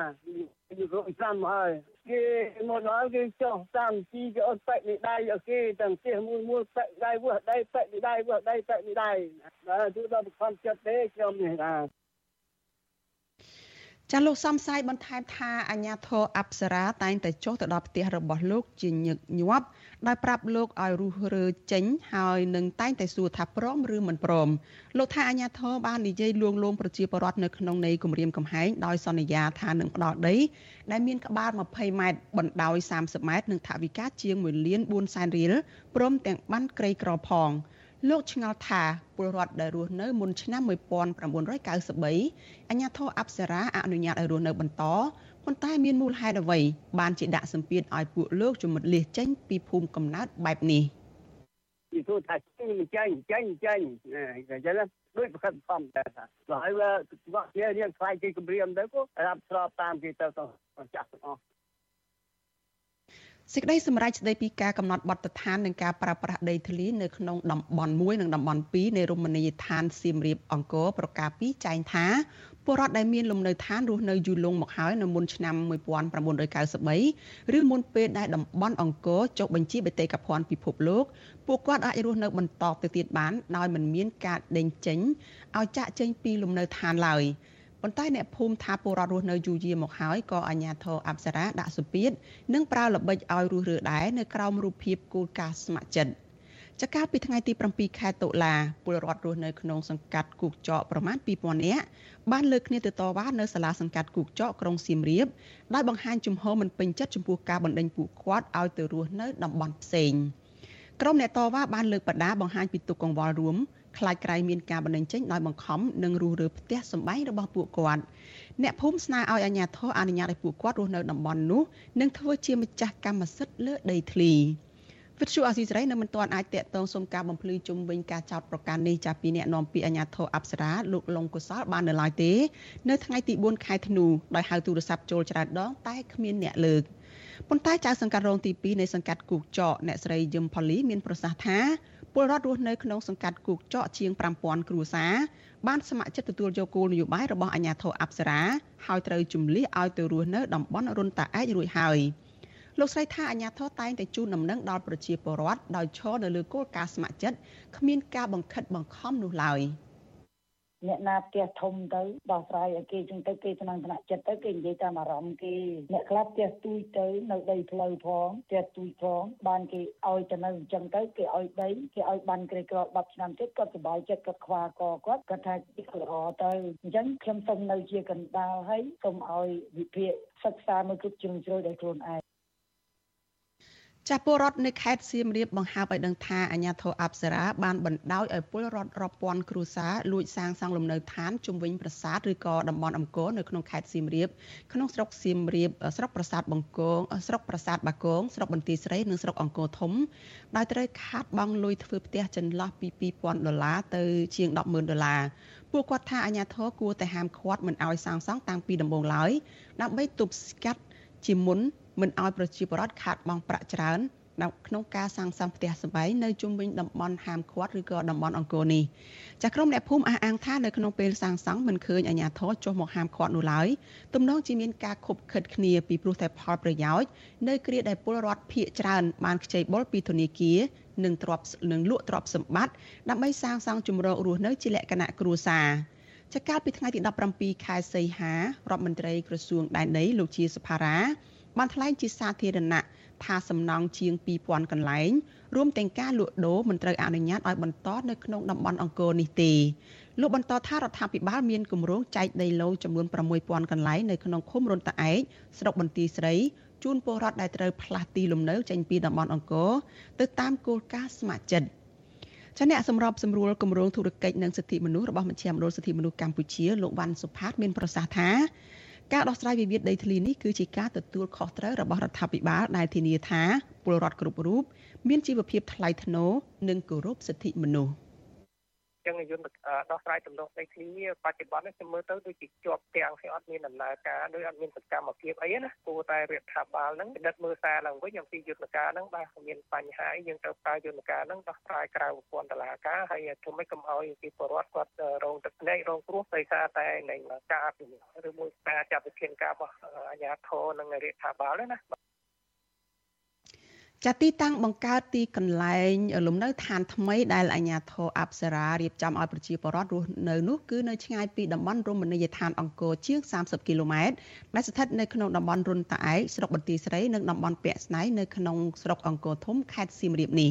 ពីរយឆ្នាំហើយគេមកដល់គេចុះតាមជីគេអត់បែកនេះដៃអូខេទាំងផ្ទះមួយមួយបែកដៃវោះដៃបែកនេះដៃវោះដៃបែកនេះដៃបាទគឺដល់បង្ខំចិត្តទេខ្ញុំនេះអាចាលោកសំសាយបន្ថែមថាអាញាធរអប្សរាតែងតែចុះទៅដល់ផ្ទះរបស់លោកជាញឹកញាប់ ដោយប្រាប់លោកឲ្យរុះរើចេញហើយនឹងតែងតែសួរថាព្រមឬមិនព្រមលោកថាអាញាធរបាននិយាយលួងលោមប្រជាពលរដ្ឋនៅក្នុងនៃគម្រាមកំហែងដោយសន្យាថានឹងផ្ដល់ដីដែលមានក្បាល20ម៉ែត្របណ្ដោយ30ម៉ែត្រនិងថវិកាជាង1លាន4សែនរៀលព្រមទាំងបានក្រីក្រផងលោកឆ្ងល់ថាពលរដ្ឋដែលរស់នៅមុនឆ្នាំ1993អាជ្ញាធរអប្សរាអនុញ្ញាតឲ្យរស់នៅបន្ត ប៉ុន្តែមានមូលហេតុអ្វីបានជាដាក់សម្ពាធឲ្យពួកលោកជំមិតលះចេញពីភូមិកំណើតបែបនេះពីទូថាចេញចេញចេញចេញអញ្ចឹងដូចប្រកាសធម្មតាថាហើយវាគាត់ជារៀងខ្លាយគេគម្រាមទៅក៏រាប់ស្របតាមគេទៅទៅចាស់ទាំងអស់សេចក្តីសម្រេចស្តីពីការកំណត់បទដ្ឋាននិងការប្រើប្រាស់ដីធ្លីនៅក្នុងតំបន់1និងតំបន់2នៃរមណីយដ្ឋានសៀមរាបអង្គរប្រកាសពីចែងថា ពលរដ្ឋដែលមានលំនៅឋានរស់នៅយូរលង់មកហើយនៅមុនឆ្នាំ1993ឬមុនពេលដែលតំបន់អង្គរចុះបញ្ជីបេតិកភណ្ឌពិភពលោកពួកគាត់អាចរស់នៅបន្តទៅទៀតបានដោយមិនមានការដេញចេញឲ្យចាក់ចេញពីលំនៅឋានឡើយប៉ុន្តែអ្នកភូមិថាពលរដ្ឋរស់នៅយូរយារមកហើយក៏អាជ្ញាធរអប្សរាដាក់សម្ពាធនិងប្រើល្បិចឲ្យរស់រើដែរនៅក្រោមរូបភាពគោលការណ៍ស្ម័គ្រចិត្ត ចកាលពីថ្ងៃទី7ខែតុលាពលរដ្ឋរស់នៅក្នុងសង្កាត់គូកចកប្រមាណ2000នាក់បានលើកគ្នាទៅតវ៉ានៅសាលាសង្កាត់គូកចកក្រុងសៀមរាបដោយបង្ហាញជំហរមិនពេញចិត្តចំពោះការបណ្តេញពួកគាត់ឲ្យទៅរស់នៅតំបន់ផ្សេងក្រុមអ្នកតវ៉ាបានលើកបដាបង្ហាញពីទុកកង្វល់រួមខ្លាចក្រែងមានការបណ្តេញចេញដោយបង្ខំនិងរុះរើផ្ទះសម្បែងរបស់ពួកគាត់អ្នកភូមិស្នើឲ្យអាជ្ញាធរអនុញ្ញាតឲ្យពួកគាត់រស់នៅតំបន់នោះនិងធ្វើជាម្ចាស់កម្មសិទ្ធិលើដីធ្លី វិទ្យុអាស៊ីសេរីនៅមិនទាន់អាចតាក់ទងសុំការបំភ្លឺជុំវិញការចោទប្រកាន់នេះចាប់ពីអ្នកនាំពាក្យអាជ្ញាធរអប្សរាលោកលងកុសលបាននៅឡើយទេនៅថ្ងៃទី4ខែធ្នូដោយហៅទូរស័ព្ទចូលច្រើនដងតែគ្មានអ្នកលើកប៉ុន្តែចៅសង្កាត់រងទី2នៃសង្កាត់គូកចកអ្នកស្រីយឹមផូលីមានប្រសាសន៍ថាពលរដ្ឋរស់នៅក្នុងសង្កាត់គូកចកជាង5000គ្រួសារបានស្ម័គ្រចិត្តទទួលយកគោលនយោបាយរបស់អាជ្ញាធរអប្សរាហើយត្រូវជំលះឲ្យទៅរស់នៅតំបន់រុនតាឯករួចហើយ លោកស្រីថាអាជ្ញាធរតែងតែជូនដំណឹងដល់ប្រជាពលរដ្ឋដោយឈរនៅលើគោលការណ៍ស្ម័គ្រចិត្តគ្មានការបង្ខិតបង្ខំនោះឡើយ។អ្នកណាផ្ទះធំទៅដោះស្រាយឲ្យគេចឹងទៅគេថ្នាំងថ្នាក់ចិត្តទៅគេនិយាយតាមអារម្មណ៍គេអ្នកខ្លះផ្ទះទូចទៅនៅដីផ្លូវផងផ្ទះទូចផងបានគេឲ្យទៅនៅអញ្ចឹងទៅគេឲ្យដីគេឲ្យបានក្រីក្រ10ឆ្នាំទៀតគាត់សុបាយចិត្តគាត់ខ្វល់កគាត់គាត់ថាល្អទៅអញ្ចឹងខ្ញុំសូមនៅជាកណ្ដាលហើយសូមឲ្យវិភាគសិក្សាមើលគ្រប់ជ្រុងជ្រោយដោយខ្លួនឯង ចាស់ពលរដ្ឋនៅខេត្តសៀមរាបបង្ហើបឲ្យដឹងថាអាជ្ញាធរអប្សរាបានបណ្ដោយឲ្យពលរដ្ឋរាប់ពាន់គ្រួសារលួចសាងសង់លំនៅឋានជុំវិញប្រាសាទឬក៏តំបន់អង្គរនៅក្នុងខេត្តសៀមរាបក្នុងស្រុកសៀមរាបស្រុកប្រាសាទបង្គងស្រុកប្រាសាទបាគងស្រុកបន្ទាយស្រីនិងស្រុកអង្គរធំដោយត្រូវខាតបង់លុយធ្វើផ្ទះចន្លោះពី2000ដុល្លារទៅជាង100,000ដុល្លារពួកគាត់ថាអាជ្ញាធរគួរតែហាមឃាត់មិនឲ្យសាងសង់តាំងពីដំបូងឡើយដើម្បីទប់ស្កាត់ជាមុន មិនឲ្យប្រជាពលរដ្ឋខាតបង់ប្រាក់ច្រើននៅក្នុងការសាងសង់ផ្ទះសម្បែងនៅជុំវិញតំបន់ហាមឃាត់ឬក៏តំបន់អង្គរនេះចាក្រុមអ្នកភូមិអះអាងថានៅក្នុងពេលសាងសង់មិនឃើញអាជ្ញាធរចុះមកហាមឃាត់នោះឡើយទំនងជាមានការខົບខិតគ្នាពីព្រោះតែផលប្រយោជន៍នៅគ្រាដែលពលរដ្ឋភៀកច្រើនបានខ្ចីបុលពីធនាគារនិងទ្រព្យនិងលក់ទ្រព្យសម្បត្តិដើម្បីសាងសង់ជំរករស់នៅជាលក្ខណៈគ្រួសារចាកាលពីថ្ងៃទី17ខែសីហារដ្ឋមន្ត្រីក្រសួងដែនដីលោកជាសុផារ៉ា បានថ្លែងជាសាធារណៈថាសំណង់ជាង2000កន្លែងរួមទាំងការលក់ដូរមិនត្រូវអនុញ្ញាតឲ្យបន្តនៅក្នុងតំបន់អង្គរនេះទេលោកបន្តថារដ្ឋាភិបាលមានគម្រោងចែកដីឡូចំនួន6000កន្លែងនៅក្នុងឃុំរុនតាឯកស្រុកបន្ទាយស្រីជូនពលរដ្ឋដែលត្រូវផ្លាស់ទីលំនៅចេញពីតំបន់អង្គរទៅតាមគោលការណ៍ស្ម័គ្រចិត្តចាអ្នកសម្របសម្រួលគម្រោងធុរកិច្ចនិងសិទ្ធិមនុស្សរបស់មជ្ឈមណ្ឌលសិទ្ធិមនុស្សកម្ពុជាលោកវ៉ាន់សុផាតមានប្រសាសន៍ថា ការដោះស្រាយវិវាទដីធ្លីនេះគឺជាការទទួលខុសត្រូវរបស់រដ្ឋាភិបាលដែលធានាថាពលរដ្ឋគ្រប់រូបមានជីវភាពថ្លៃថ្នូរនិងគោរពសិទ្ធិមនុស្ស។ ចឹងយន្តដោះស្រាយទំនាស់ដីធ្លីបច្ចុប្បន្ននេះខ្ញុំមើលទៅដូចជាជាប់ទាំងហើយអត់មានដំណើរការដូចអត់មានសកម្មភាពអីណាគួរតែរដ្ឋាភិបាលហ្នឹងពិនិត្យមើលសារឡើងវិញអំពីយន្តការហ្នឹងបាទមានបញ្ហាអីយើងត្រូវប្រើយន្តការហ្នឹងដោះស្រាយក្រៅប្រព័ន្ធតុលាការហើយធ្វើម៉េចកុំឲ្យពីពលរដ្ឋគាត់រងទឹកភ្នែករងគ្រោះដោយសារតែនៃការអភិវឌ្ឍឬមួយការចាត់វិធានការរបស់អាជ្ញាធរនិងរដ្ឋាភិបាលណា ចាទីតាំងបង្កើតទីកន្លែងលំនៅឋានថ្មីដែលអាជ្ញាធរអប្សរារៀបចំឲ្យប្រជាពលរដ្ឋរស់នៅនោះគឺនៅឆ្ងាយពីតំបន់រមណីយដ្ឋានអង្គរជាង30គីឡូម៉ែត្រដែលស្ថិតនៅក្នុងតំបន់រុនតាឯកស្រុកបន្ទាយស្រីនិងតំបន់ពាក់ស្នែងនៅក្នុងស្រុកអង្គរធំខេត្តសៀមរាបនេះ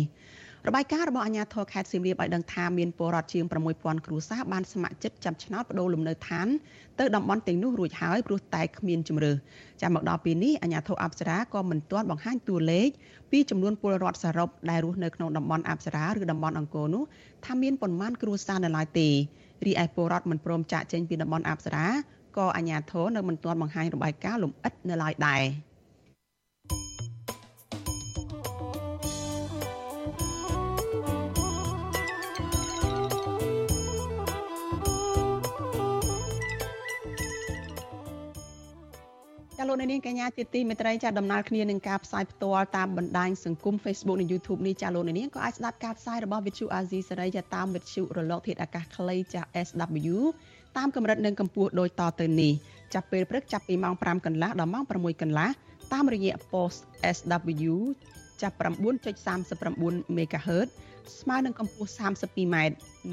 របាយការណ៍របស់អាជ្ញាធរខេត្តសៀមរាបឲ្យដឹងថាមានពលរដ្ឋជាង6000គ្រួសារបានស្ម័គ្រចិត្តចាប់ឆ្នោតបដូរលំនៅឋានទៅតំបន់ទាំងនោះរួចហើយព្រោះតែគ្មានជំរឿចាំមកដល់ពេលនេះអាជ្ញាធរអប្សរាក៏មិនទាន់បង្ហាញតួលេខពីចំនួនពលរដ្ឋសរុបដែលរស់នៅក្នុងតំបន់អប្សរាឬតំបន់អង្គរនោះថាមានប៉ុន្មានគ្រួសារនៅឡើយទេរីឯពលរដ្ឋមិនព្រមចាក់ចេញពីតំបន់អប្សរាក៏អាជ្ញាធរនៅមិនទាន់បង្ហាញរបាយការណ៍លម្អិតនៅឡើយដែរ។ លោកនាងកញ្ញាជាទីមេត្រីចាដំណើរគ្នានឹងការផ្សាយផ្ទាល់តាមបណ្ដាញសង្គម Facebook និង YouTube នេះចាលោកនាងក៏អាចស្ដាប់ការផ្សាយរបស់ Vithu Azizi សេរីចាតាមវិទ្យុរលកធាតុអាកាសខ្លីចា SW តាមកម្រិតនិងកម្ពស់ដូចតទៅនេះចាប់ពេលព្រឹកចាប់ពីម៉ោង5កន្លះដល់ម៉ោង6កន្លះតាមរយៈ post SW ចាប់9.39 MHz ស្មើនឹងកម្ពស់ 32m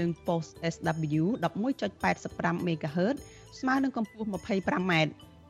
និង post SW 11.85 MHz ស្មើនឹងកម្ពស់ 25m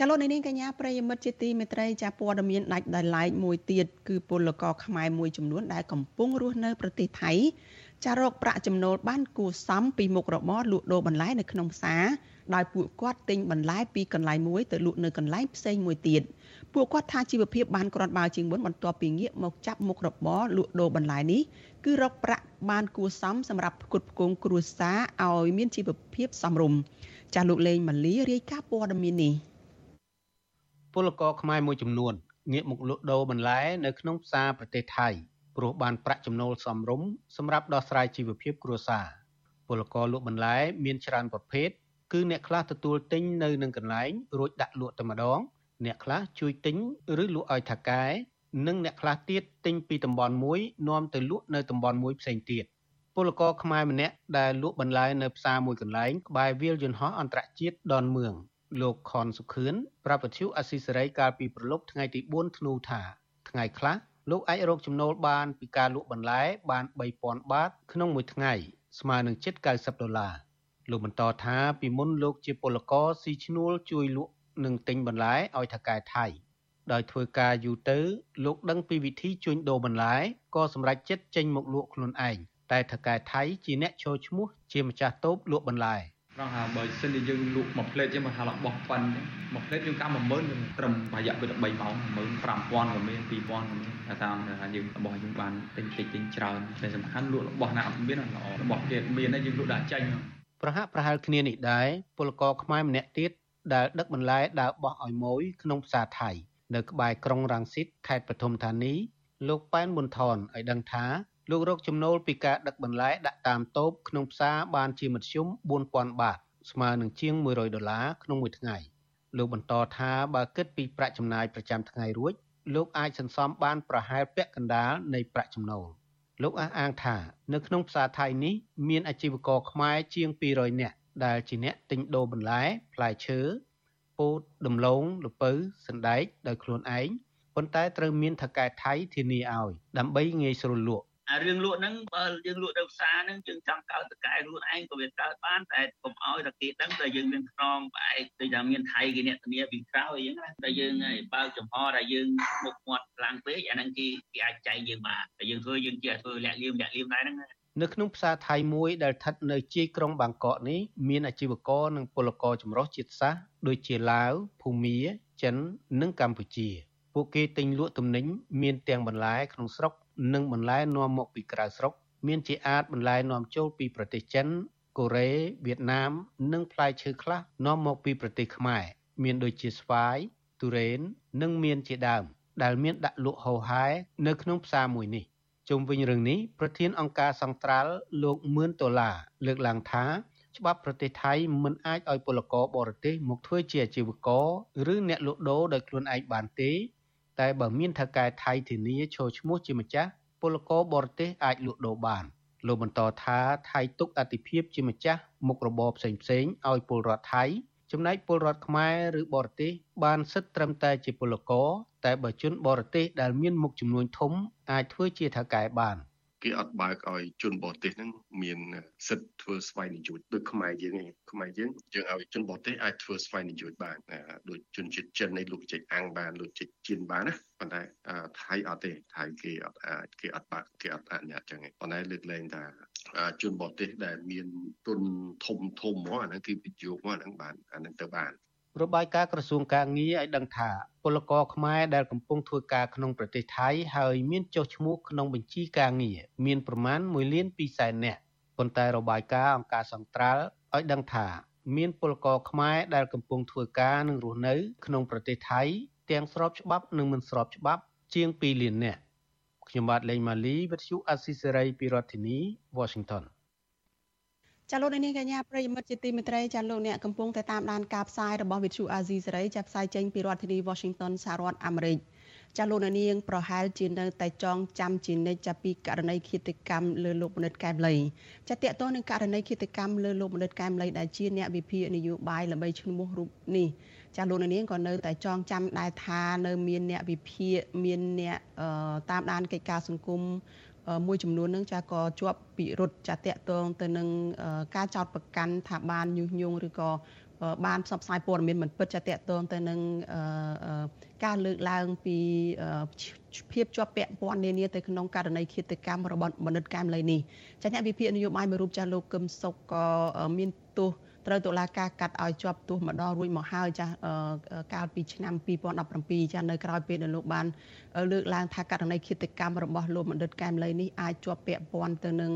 ចលនានេះកញ្ញាប្រិយមិត្តជាទីមេត្រីចាព័ត៌មានដាច់ដោយឡែកមួយទៀតគឺពលករខ្មែរមួយចំនួនដែលកំពុងរស់នៅប្រទេសថៃចារកប្រាក់ចំណូលបានគួរសមពីមុខរបរលក់ដូរបន្លែនៅក្នុងផ្សារដោយពួកគាត់ទិញបន្លែពីកន្លែងមួយទៅលក់នៅកន្លែងផ្សេងមួយទៀតពួកគាត់ថាជីវភាពបានក្រាន់បើជាងមុនបន្ទាប់ពីងាកមកចាប់មុខរបរលក់ដូរបន្លែនេះគឺរកប្រាក់បានគួរសមសម្រាប់ផ្គត់ផ្គង់គ្រួសារឲ្យមានជីវភាពសមរម្យចាស់លោកលេងម៉ាលីរាយការណ៍ព័ត៌មាននេះ ពលករខ្មែរមួយចំនួនងាកមកលក់ដូរបន្លែនៅក្នុងផ្សារប្រទេសថៃព្រោះបានប្រាក់ចំណូលសមរម្យសម្រាប់ដោះស្រាយជីវភាពគ្រួសារពលករលក់បន្លែមានច្រើនប្រភេទគឺអ្នកខ្លះទទួលទិញនៅនឹងកន្លែងរួចដាក់លក់តែម្ដង អ្នកខ្លះជួយទិញឬលក់ឲ្យថៅកែនិងអ្នកខ្លះទៀតទិញពីតំបន់មួយនាំទៅលក់នៅតំបន់មួយផ្សេងទៀតពលករខ្មែរម្នាក់ដែលលក់បន្លែនៅផ្សារមួយកន្លែងក្បែរវាលយន្តហោះអន្តរជាតិដនមឿង លោកខនសុខឿនប្រាប់វិទ្យុអស៊ីសេរីកាលពីប្រលប់ថ្ងៃទី4ធ្នូថាថ្ងៃខ្លះលោកអាចរកចំណូលបានពីការលក់បន្លែបាន3000បាតក្នុងមួយថ្ងៃស្មើនឹងជិត90ដុល្លារលោកបន្តថាពីមុនលោកជាពលករស៊ីឈ្នួលជួយលក់និងទិញបន្លែឲ្យថៅកែថៃដោយធ្វើការយូរទៅលោកដឹងពីវិធីជួញដូរបន្លែក៏សម្រេចចិត្តចេញមកលក់ខ្លួនឯងតែថៅកែថៃជាអ្នកចូលឈ្មោះជាម្ចាស់តូបលក់បន្លែ ត្រង់ថាបើសិនជាយើងលក់មួយផ្លេតយើងមកថារបស់ប៉ិនមួយផ្លេតយើងកម្ម10000យើងត្រឹមរយៈពេល3ម៉ោង15000ក៏មាន2000ក៏មានតែតាមថាយើងរបស់យើងបានទិញតិចទិញច្រើនតែសំខាន់លក់របស់ណាអត់មានល្អរបស់គេមានហើយយើងលក់ដាក់ចាញ់ប្រហាក់ប្រហែលគ្នានេះដែរពលករខ្មែរម្នាក់ទៀតដែលដឹកបន្លែដើរបោះឲ្យម៉ួយក្នុងផ្សារថៃ នៅក្បែរក្រុងរ៉ាំងស៊ីតខេត្តពထုមធានីលោកប៉ែនប៊ុនថនឲ្យដឹងថា លោករកចំណូលពីការដឹកបន្លែដាក់តាមតូបក្នុងផ្សារបានជាមធ្យម4000បាត ស្មើនឹងជាង100ដុល្លារក្នុងមួយថ្ងៃលោកបន្តថាបើគិតពីប្រាក់ចំណាយប្រចាំថ្ងៃរួចលោកអាចសន្សំបានប្រហែលពាក់កណ្ដាលនៃប្រាក់ចំណូលលោកអះអាងថានៅក្នុងផ្សារថៃនេះមានអាជីវករខ្មែរជាង200នាក់ដែលជាអ្នកទិញដូរបន្លែផ្លែឈើពោតដំឡូងល្ពៅសណ្ដែកដោយខ្លួនឯងប៉ុន្តែត្រូវមានថៅកែថៃធានាឲ្យដើម្បីងាយស្រួលលក់ អារឿងលក់ហ្នឹងបើយើងលក់នៅផ្សារហ្នឹងយើងចង់កើតតកែខ្លួនឯងក៏វាកើតបានតែកុំឲ្យតែគេដឹងតែយើងមានខ្នងផ្អែកដូចថាមានថៃគេអ្នកធានាពីក្រោយអញ្ចឹងណាតែយើងបើកចំហតែយើងមុខមាត់ខ្លាំងពេកអាហ្នឹងគេគេអាចចែកយើងបានតែយើងធ្វើយើងជាធ្វើលាក់លៀមលាក់លៀមដែរហ្នឹងនៅក្នុងផ្សារថៃមួយដែលស្ថិតនៅជាយក្រុងបាងកកនេះមានអាជីវករនិងពលករចម្រុះជាតិសាសន៍ដូចជាឡាវភូមាចិននិងកម្ពុជា ពួកគេទិញលក់ទំនិញមានទាំងបន្លែក្នុងស្រុក និងបន្លែនាំមកពីក្រៅស្រុក មានជាអាចបន្លែនាំចូលពីប្រទេសចិនកូរ៉េវៀតណាម និងផ្លែឈើខ្លះនាំមកពីប្រទេសខ្មែរមានដូចជាស្វាយទុរេននិងមានជាដើម ដែលមានដាក់លក់ហូរហែនៅក្នុងផ្សារមួយនេះជុំវិញរឿងនេះប្រធានអង្គការសង្ត្រាល់លោកមឿនដុល្លារលើកឡើងថាច្បាប់ប្រទេសថៃមិនអាចឲ្យពលករបរទេសមកធ្វើជាអាជីវករឬអ្នកលក់ដូរដោយខ្លួនឯងបានទេ តែបើមានថៅកែថៃធានាចូលឈ្មោះជាម្ចាស់ពលករបរទេសអាចលក់ដូរបានលោកបន្តថាថៃទុកអតិភិបជាម្ចាស់មុខរបរផ្សេងៗឲ្យពលរដ្ឋថៃចំណែកពលរដ្ឋខ្មែរឬបរទេសបានសិទ្ធិត្រឹមតែជាពលករតែបើជនបរទេសដែលមានមុខចំនួនធំអាចធ្វើជាថៅកែបាន។ គេអត់បើកឲ្យជនបរទេសហ្នឹងមានសិទ្ធិធ្វើស្វ័យនិយោជដូចខ្មែរយើងឯងខ្មែរយើងយើងឲ្យជនបរទេសអាចធ្វើស្វ័យនិយោជបានដូចជនជាតិចិនឯលោកចេញអាំងបានលោកចេញជៀនបានណាប៉ុន្តែថៃអត់ទេថៃគេអត់អាចគេអត់បើកគេអត់អនុញ្ញាតចឹងឯងប៉ុន្តែលើកលែងថាជនបរទេសដែលមានទុនធំធំមកអាហ្នឹងគឺវិនិយោគមកអាហ្នឹងបានអាហ្នឹងទៅបាន របាយការណ៍ក្រសួងការងារឲ្យដឹងថាពលករខ្មែរដែលកំពុងធ្វើការក្នុងប្រទេសថៃហើយមានចុះឈ្មោះក្នុងបញ្ជីការងារមានប្រមាណ1លាន2សែននាក់ប៉ុន្តែរបាយការណ៍អង្គការសង្ត្រាល់ឲ្យដឹងថាមានពលករខ្មែរដែលកំពុងធ្វើការនិងរស់នៅក្នុងប្រទេសថៃទាំងស្របច្បាប់និងមិនស្របច្បាប់ជាង2លាននាក់ខ្ញុំបាទលេងម៉ាលីវិទ្យុអស៊ីសេរីពីរដ្ឋធានី Washington ចាលោកនាងកញ្ញាប្រិយមិត្តជាទីមេត្រីចាលោកអ្នកកំពុងតែតាមដានការផ្សាយរបស់វិទ្យុអាស៊ីសេរីចាប់ផ្សាយចេញពីរដ្ឋធានី Washington សហរដ្ឋអាមេរិកចាលោកនាងប្រហែលជានៅតែចងចាំជានិច្ចចាប់ពីករណីឃាតកម្មលើលោកមនិតកែមលីចាតកតទៅនឹងករណីឃាតកម្មលើលោកមនិតកែមលីដែលជាអ្នកវិភាគនយោបាយល្បីឈ្មោះរូបនេះចាលោកនាងក៏នៅតែចងចាំដែរថានៅមានអ្នកវិភាគមានអ្នកតាមដានកិច្ចការសង្គម មួយចំនួននឹងចាក៏ជាប់ពិរុទ្ធចាតកតងទៅនឹងការចោតប្រកាន់ថាបានញុះញង់ឬក៏បានផ្សព្វផ្សាយព័ត៌មានមិនពិតចាតកតងទៅនឹងការលើកឡើងពីភាពជាប់ពាក់ព័ន្ធនានាទៅក្នុងករណីឃាតកម្មរបស់បណ្ឌិតកែមលីនេះចាអ្នកវិភាគនយោបាយមួយរូបចាស់លោកកឹមសុខក៏មានទោស ត្រូវតុលាការកាត់ឲ្យជាប់ទោសម្ដងរួចមកហើយចាស់កាលពីឆ្នាំ2017ចាស់នៅក្រៅពេលដែលលោកបានលើកឡើងថាករណីឃាតកម្មរបស់លោកបណ្ឌិតកែមលីនេះអាចជាប់ពាក់ព័ន្ធទៅនឹង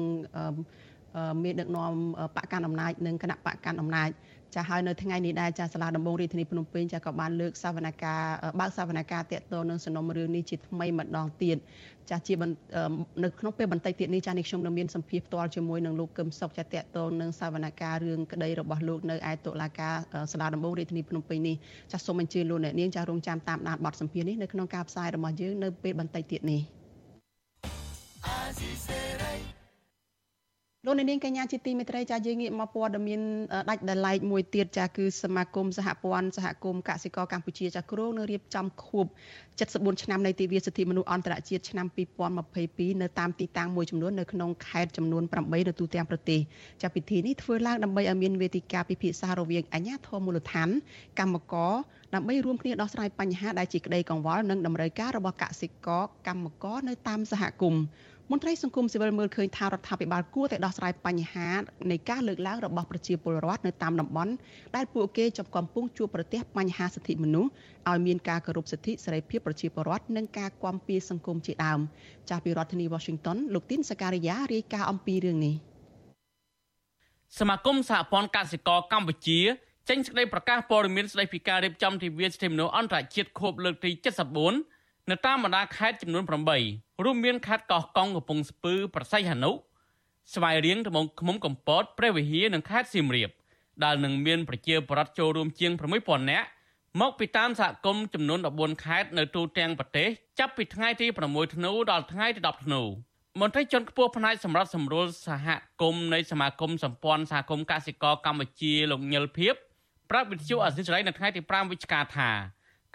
មានដឹកនាំបកកណ្ដាលអំណាចនិងគណៈបកកណ្ដាលអំណាច ចាហើយនៅថ្ងៃនេះដែរចាសាលាដំបងរាជធានីភ្នំពេញចាក៏បានលើកសវនកម្មបើកសវនកម្មតាក់ទងនឹងសំណុំរឿងនេះជាថ្មីម្ដងទៀតចាជានៅក្នុងពេលបន្តិចទៀតនេះចានេះខ្ញុំនឹងមានសម្ភារផ្ទាល់ជាមួយនឹងលោកកឹមសុខចាតាក់ទងនឹងសវនកម្មរឿងក្តីរបស់លោកនៅឯតុលាការសាលាដំបងរាជធានីភ្នំពេញនេះចាសូមអញ្ជើញលោកអ្នកនាងចារងចាំតាមដានបទសម្ភារនេះនៅក្នុងការផ្សាយរបស់យើងនៅពេលបន្តិចទៀតនេះ លោកនាងកញ្ញាជាទីមេត្រីចាយើងងាកមកព័ត៌មានដាច់ដライមួយទៀតចាគឺសមាគមសហព័ន្ធសហគមន៍កសិករកម្ពុជាចាគ្រងនឹងរៀបចំខួប74ឆ្នាំនៃទិវាសិទ្ធិមនុស្សអន្តរជាតិឆ្នាំ2022នៅតាមទីតាំងមួយចំនួននៅក្នុងខេត្តចំនួន8នៅទូទាំងប្រទេសចាពិធីនេះធ្វើឡើងដើម្បីឲ្យមានវេទិកាពិភាក្សារវាងអាជ្ញាធរមូលដ្ឋានកម្មករដើម្បីរួមគ្នាដោះស្រាយបញ្ហាដែលជាក្តីកង្វល់និងតម្រូវការរបស់កសិករកម្មករនៅតាមសហគមន៍ មន្ត្រីសង្គមស៊ីវិលមើលឃើញថារដ្ឋាភិបាលគួរតែដោះស្រាយបញ្ហានៃការលើកឡើងរបស់ប្រជាពលរដ្ឋនៅតាមតំបន់ដែលពួកគេកំពុងជួបប្រទះបញ្ហាសិទ្ធិមនុស្សឲ្យមានការគោរពសិទ្ធិសេរីភាពប្រជាពលរដ្ឋនិងការគាំពៀសង្គមជាដើមចាស់ពីរដ្ឋធានី Washington លោកទីនសការីយ៉ារាយការណ៍អំពីរឿងនេះសមាគមសហព័ន្ធកសិករកម្ពុជាចេញសេចក្តីប្រកាសព័ត៌មានស្តីពីការរៀបចំទិវាសិទ្ធិមនុស្សអន្តរជាតិខួបលើកទី74 នៅតាមបណ្ដាខេត្តចំនួន8រួមមានខេត្តកោះកុងកំពង់ស្ពឺប្រស័យហនុស្វាយរៀងត្បូងឃ្មុំកំពតព្រះវិហារនិងខេត្តសៀមរាបដែលនឹងមានប្រជាពលរដ្ឋចូលរួមជាង6000នាក់មកពីតាមសហគមន៍ចំនួន14ខេត្តនៅទូទាំងប្រទេសចាប់ពីថ្ងៃទី6ធ្នូដល់ថ្ងៃទី10ធ្នូមន្ត្រីជាន់ខ្ពស់ផ្នែកសម្រាប់សម្រួលសហគមន៍នៃសមាគមសម្ព័ន្ធសហគមន៍កសិករកម្ពុជាលោកញិលភៀបប្រាប់វិទ្យុអសិរ័យនៅថ្ងៃទី5វិច្ឆិកាថា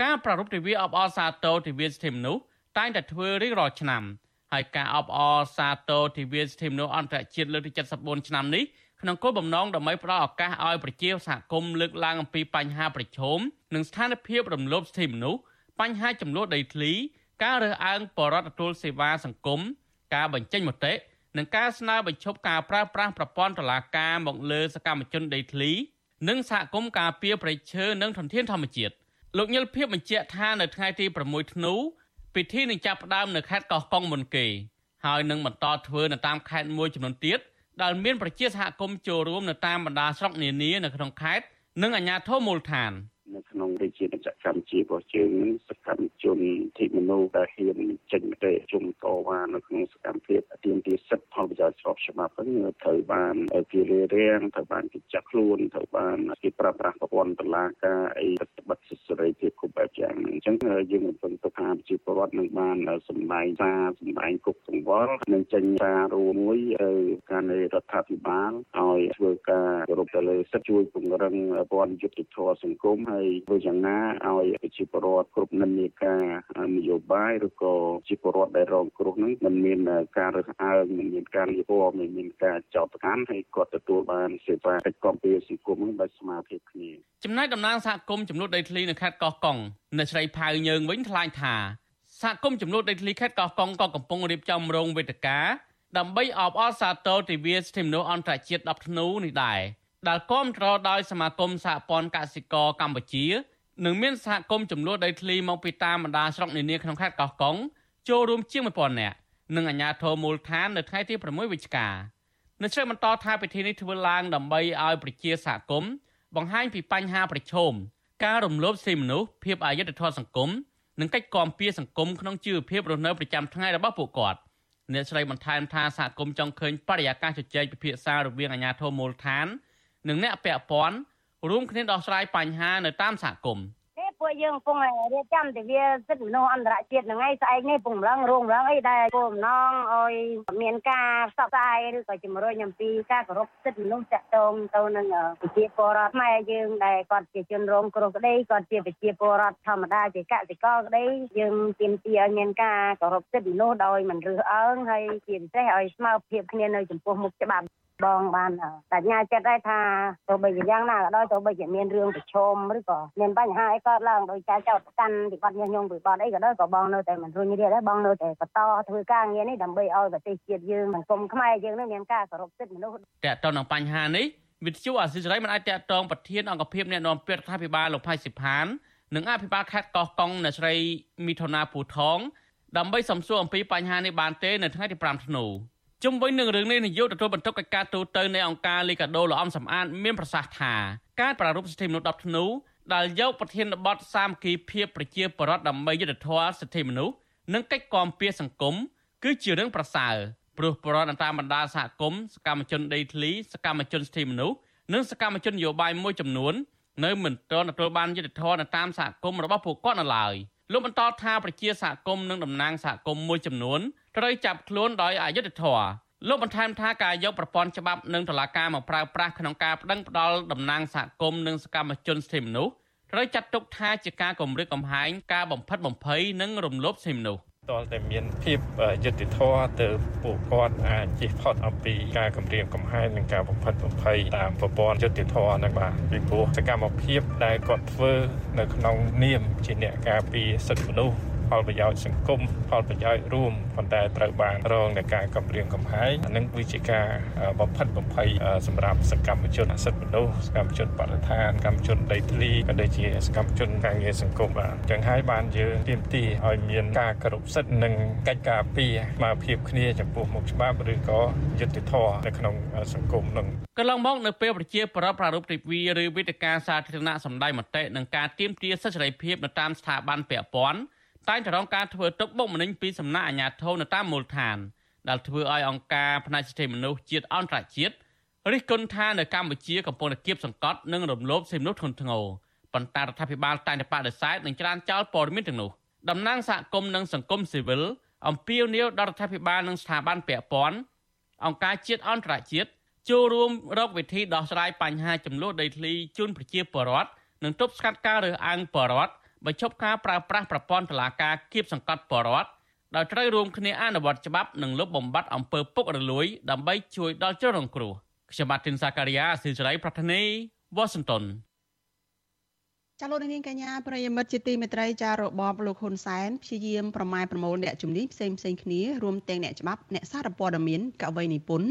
ការប្រារព្ធទិវាអបអរសាទរទិវាសិទ្ធិមនុស្សតែងតែធ្វើរៀងរាល់ឆ្នាំហើយការអបអរសាទរទិវាសិទ្ធិមនុស្សអន្តរជាតិលើកទី74ឆ្នាំនេះក្នុងគោលបំណងដើម្បីផ្តល់ឱកាសឲ្យប្រជាសហគមន៍លើកឡើងអំពីបញ្ហាប្រឈមនិងស្ថានភាពរំលោភសិទ្ធិមនុស្សបញ្ហាចំនួនដីធ្លី ការរើសអើងបរដ្ឋទទួលសេវាសង្គមការបញ្ចេញមតិនិងការស្នើបញ្ឈប់ការប្រើប្រាស់ប្រព័ន្ធតុលាការមកលើសកម្មជនដីធ្លី និងសហគមន៍ការពារប្រៃឈើនិងធនធានធម្មជាតិ លោកញិលភៀបបញ្ជាក់ថានៅថ្ងៃទី6ធ្នូពិធីនឹងចាប់ផ្ដើមនៅខេត្តកោះកុងមុនគេហើយនឹងបន្តធ្វើនៅតាមខេត្តមួយចំនួនទៀតដែលមានប្រជាសហគមន៍ចូលរួមនៅតាមបណ្ដាស្រុកនានានៅក្នុងខេត្តនិងអាជ្ញាធរមូលដ្ឋាន។ នៅក្នុងរាជាណាចក្រកម្ពុជារបស់យើងនឹងសកម្មជនធីមនុស្សដែលហ៊ានចេញមតិជុំតវ៉ានៅក្នុងសកម្មភាពទាមទារសិទ្ធិផលប្រយោជន៍ស្របច្បាប់ហ្នឹងត្រូវបានគេរារាំងត្រូវបានគេចាក់ខ្លួនត្រូវបានគេប្រើប្រាស់ប្រព័ន្ធតុលាការអីរដ្ឋបတ်សិទ្ធិសេរីភាពគ្រប់បែបយ៉ាងអញ្ចឹងយើងមិនពឹងទុកថាប្រជាពលរដ្ឋនឹងបានសម្ដែងសារសម្ដែងគុកកង្វល់និងចេញសាររួមមួយការនៃរដ្ឋាភិបាលឲ្យធ្វើការគោរពទៅលើសិទ្ធិជួយពង្រឹងព័ន្ធយុត្តិធម៌សង្គមហើយធ្វើយ៉ាងណាឲ្យប្រជាពលរដ្ឋគ្រប់និន្នាការនយោបាយឬក៏ប្រជាពលរដ្ឋដែលរងគ្រោះនឹងមិនមានការរើសអើងមិនមានការលៀបពណ៌មិនមានការចោទប្រកាន់ហើយគាត់ទទួលបានសេវាកិច្ចគាំពារសង្គមនឹងដោយស្មារតីគ្នាចំណែកតំណាងសហគមន៍ចំនួនដីធ្លីនៅខេត្តកោះកុងនៅស្រីផៅយើងវិញថ្លែងថាសហគមន៍ចំនួនដីធ្លីខេត្តកោះកុងក៏កំពុងរៀបចំរោងវេទិកាដើម្បីអបអរសាទរទិវាសិទ្ធិមនុស្សអន្តរជាតិ10ធ្នូនេះដែរ ដែលគាំទ្រដោយសមាគមសហព័ន្ធកសិករកម្ពុជានិងមានសហគមន៍ចំនួនដីធ្លីមកពីតាមបណ្ដាស្រុកនានាក្នុងខេត្តកោះកុងចូលរួមជាង1000នាក់និងអាជ្ញាធរមូលដ្ឋាននៅថ្ងៃទី6វិច្ឆិកានៅជ្រៅបន្តថាពិធីនេះធ្វើឡើងដើម្បីឲ្យប្រជាសហគមន៍បង្ហាញពីបញ្ហាប្រឈមការរំលោភសិទ្ធិមនុស្សភាពអយុត្តិធម៌សង្គមនិងកិច្ចគាំពៀសង្គមក្នុងជីវភាពរស់នៅប្រចាំថ្ងៃរបស់ពួកគាត់អ្នកស្រីបន្ថែមថាសហគមន៍ចង់ឃើញបរិយាកាសជជែកពិភាក្សារវាងអាជ្ញាធរមូលដ្ឋាន និងអ្នកពាក់ព័ន្ធរួមគ្នាដោះស្រាយបញ្ហានៅតាមសហគមន៍ពួកយើងកំពុងរៀបចំទិវាសិទ្ធិមនុស្សអន្តរជាតិហ្នឹងឯងស្អែកនេះពងម្លងរងម្លងអីដែលគោលបំណងឲ្យមានការផ្សព្វផ្សាយឬក៏ជំរុញអំពីការគោរពសិទ្ធិមនុស្សតាក់ទងទៅនឹងប្រជាពលរដ្ឋខ្មែរយើងដែលគាត់ជាជនរងគ្រោះក្តីគាត់ជាប្រជាពលរដ្ឋធម្មតាជាកសិករក្តីយើងទាមទារឲ្យមានការគោរពសិទ្ធិមនុស្សដោយមិនរើសអើងហើយជាពិសេសឲ្យស្មើភាពគ្នានៅចំពោះមុខច្បាប់ បងបានបញ្ញាចិត្តដែរថាទោះបីជាយ៉ាងណាក៏ដោយទោះបីជាមានរឿងប្រឈមឬក៏មានបញ្ហាអីកើតឡើងដោយការចោទប្រកាន់ពីបាត់ញាស់ញងពីបាត់អីក៏ដោយក៏បងនៅតែមិនរួញរាដែរបងនៅតែបន្តធ្វើការងារនេះដើម្បីឲ្យប្រទេសជាតិយើងសង្គមខ្មែរយើងនឹងមានការគោរពសិទ្ធិមនុស្សតើតើនឹងបញ្ហានេះវិទ្យុអាស៊ីសេរីមិនអាចតតងប្រធានអង្គភិបអ្នកនាំពាក្យរដ្ឋាភិបាលលោកផៃសិផាននិងអភិបាលខេត្តកោះកុងអ្នកស្រីមីថូណាពូថងដើម្បីសំសួរអំពីបញ្ហានេះបានទេនៅថ្ងៃទី5ធ្នូ ជុំវិញនឹងរឿងនេះនាយកទទួលបន្ទុកកិច្ចការទូតនៃអង្គការលីកាដូលំសំអាតមានប្រសាសន៍ថាការប្រារព្ធសិទ្ធិមនុស្ស10ធ្នូដែលយកប្រធានបទសាមគ្គីភាពប្រជាពលរដ្ឋដើម្បីយុត្តិធម៌សិទ្ធិមនុស្សនិងកិច្ចគាំពៀសង្គមគឺជារឿងប្រសើរព្រោះពលរដ្ឋតាមបណ្ដាសហគមន៍សកម្មជនដីធ្លីសកម្មជនសិទ្ធិមនុស្សនិងសកម្មជននយោបាយមួយចំនួននៅមិនទាន់ទទួលបានយុត្តិធម៌នៅតាមសហគមន៍របស់ពួកគាត់នៅឡើយ លោកបន្តថាប្រជាសហគមន៍និងតំណាងសហគមន៍មួយចំនួនត្រូវចាប់ខ្លួនដោយអយុត្តិធម៌លោកបន្ថែមថាការយកប្រព័ន្ធច្បាប់និងតុលាការមកប្រើប្រាស់ក្នុងការប្តឹងផ្តល់តំណែងសហគមន៍និងសកម្មជនសិទ្ធិមនុស្សត្រូវចាត់ទុកថាជាការគំរាមកំហែងការបំផិតបំភ័យនិងរំលោភសិទ្ធិមនុស្ស តលតែមានភាពយុត្តិធម៌ទៅពួកគាត់អាចជិះផុតអំពីការគម្រាមកំហែងនិងការបំផិតបំភ័យតាមប្រព័ន្ធយុត្តិធម៌នឹងបាទពីព្រោះសកម្មភាពដែលគាត់ធ្វើនៅក្នុងនាមជាអ្នកការពារសិទ្ធិមនុស្ស ផលប្រយោជន៍សង្គមផលប្រយោជន៍រួមប៉ុន្តែត្រូវបានរងនឹងការកំរាមកំហែងនិងវិជាការបំផិតបំភ័យសម្រាប់សកម្មជនសិទ្ធិមនុស្សសកម្មជនបរិស្ថានសកម្មជនដីធ្លីក៏ដូចជាសកម្មជនការងារសង្គមបាទចឹងហើយបានយើងទាមទារឲ្យមានការគោរពសិទ្ធិនិងកិច្ចការពារមកភាពគ្នាចំពោះមុខច្បាប់ឬក៏យុត្តិធម៌នៅក្នុងសង្គមនឹងកន្លងមកនៅពេលប្រជាប្រដ្ឋប្រារព្ធទិវាឬវេទិកាសាធារណៈសម្ដែងមតិនិងការទាមទារសិទ្ធិសេរីភាពនៅតាមស្ថាប័នពាក់ព័ន្ធ តែងតែរងការធ្វើទុកបុកម្នេញពីសំណាក់អាជ្ញាធរនៅតាមមូលដ្ឋានដែលធ្វើឲ្យអង្គការផ្នែកសិទ្ធិមនុស្សជាតិអន្តរជាតិរិះគន់ថានៅកម្ពុជាកំពុងតែគៀបសង្កត់និងរំលោភសិទ្ធិមនុស្សធ្ងន់ធ្ងរប៉ុន្តែរដ្ឋាភិបាលតែងតែបដិសេធនិងច្រានចោលព័ត៌មានទាំងនោះតំណាងសហគមន៍និងសង្គមស៊ីវិលអំពាវនាវដល់រដ្ឋាភិបាលនិងស្ថាប័នពាក់ព័ន្ធអង្គការជាតិអន្តរជាតិចូលរួមរកវិធីដោះស្រាយបញ្ហាចំនួនដីធ្លីជូនប្រជាពលរដ្ឋនិងទប់ស្កាត់ការរើសអើងពលរដ្ឋ បញ្ឈប់ការប្រើប្រាស់ប្រព័ន្ធតុលាការគៀបសង្កត់បរដ្ឋដោយត្រូវរួមគ្នាអនុវត្តច្បាប់និងលុបបំបាត់អំពើពុករលួយដើម្បីជួយដល់ជនរងគ្រោះខ្ញុំបាទទីនសាការីយ៉ាស៊ីសេរីប្រធានីវ៉ាស៊ីនតោន ចាលោកនាងកញ្ញាប្រិយមិត្តជាទីមេត្រីចារបបលោកហ៊ុនសែនព្យាយាមប្រម៉ែប្រមូលអ្នកជំនាញផ្សេងផ្សេងគ្នារួមទាំងអ្នកច្បាប់អ្នកសារព័ត៌មានកវីនិពន្ធ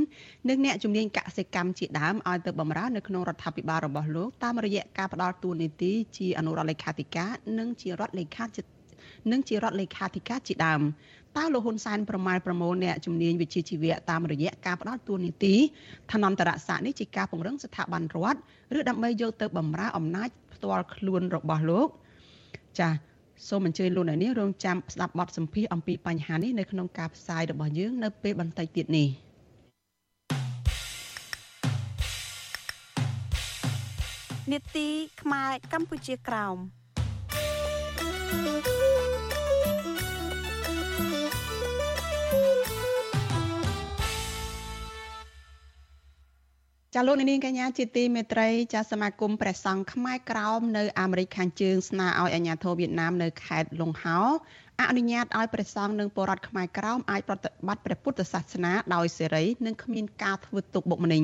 និងអ្នកជំនាញកសិកម្មជាដើមឲ្យទៅបម្រើនៅក្នុងរដ្ឋាភិបាលរបស់លោកតាមរយៈការផ្ដល់តួនាទីជាអនុរដ្ឋលេខាធិការនិងជារដ្ឋលេខានិងជារដ្ឋលេខាធិការជាដើមតើលោកហ៊ុនសែនប្រមាណប្រមូលអ្នកជំនាញវិជ្ជាជីវៈតាមរយៈការផ្ដល់តួនាទីឋានន្តរស័ក្តិនេះជាការពង្រឹងស្ថាប័នរដ្ឋឬដើម្បីយកទៅបម្រើអំណាច ផ្ទាល់ខ្លួនរបស់លោកចា៎សូមអញ្ជើញលោកអ្នកនាងរងចាំស្ដាប់បទសម្ភាសន៍អំពីបញ្ហានេះនៅក្នុងការផ្សាយរបស់យើងនៅពេលបន្តិចទៀតនេះនេតិខ្មែរកម្ពុជាក្រោម ចាលោកនាងកញ្ញាជាទីមេត្រីចាសមាគមព្រះសង្ឃខ្មែរក្រោមនៅអាមេរិកខាងជើងស្នើឲ្យអាជ្ញាធរវៀតណាមនៅខេត្តលង្ហោអនុញ្ញាតឲ្យព្រះសង្ឃនិងពលរដ្ឋខ្មែរក្រោមអាចប្រតិបត្តិព្រះពុទ្ធសាសនាដោយសេរីនិងគ្មានការធ្វើទុកបុកម្នេញ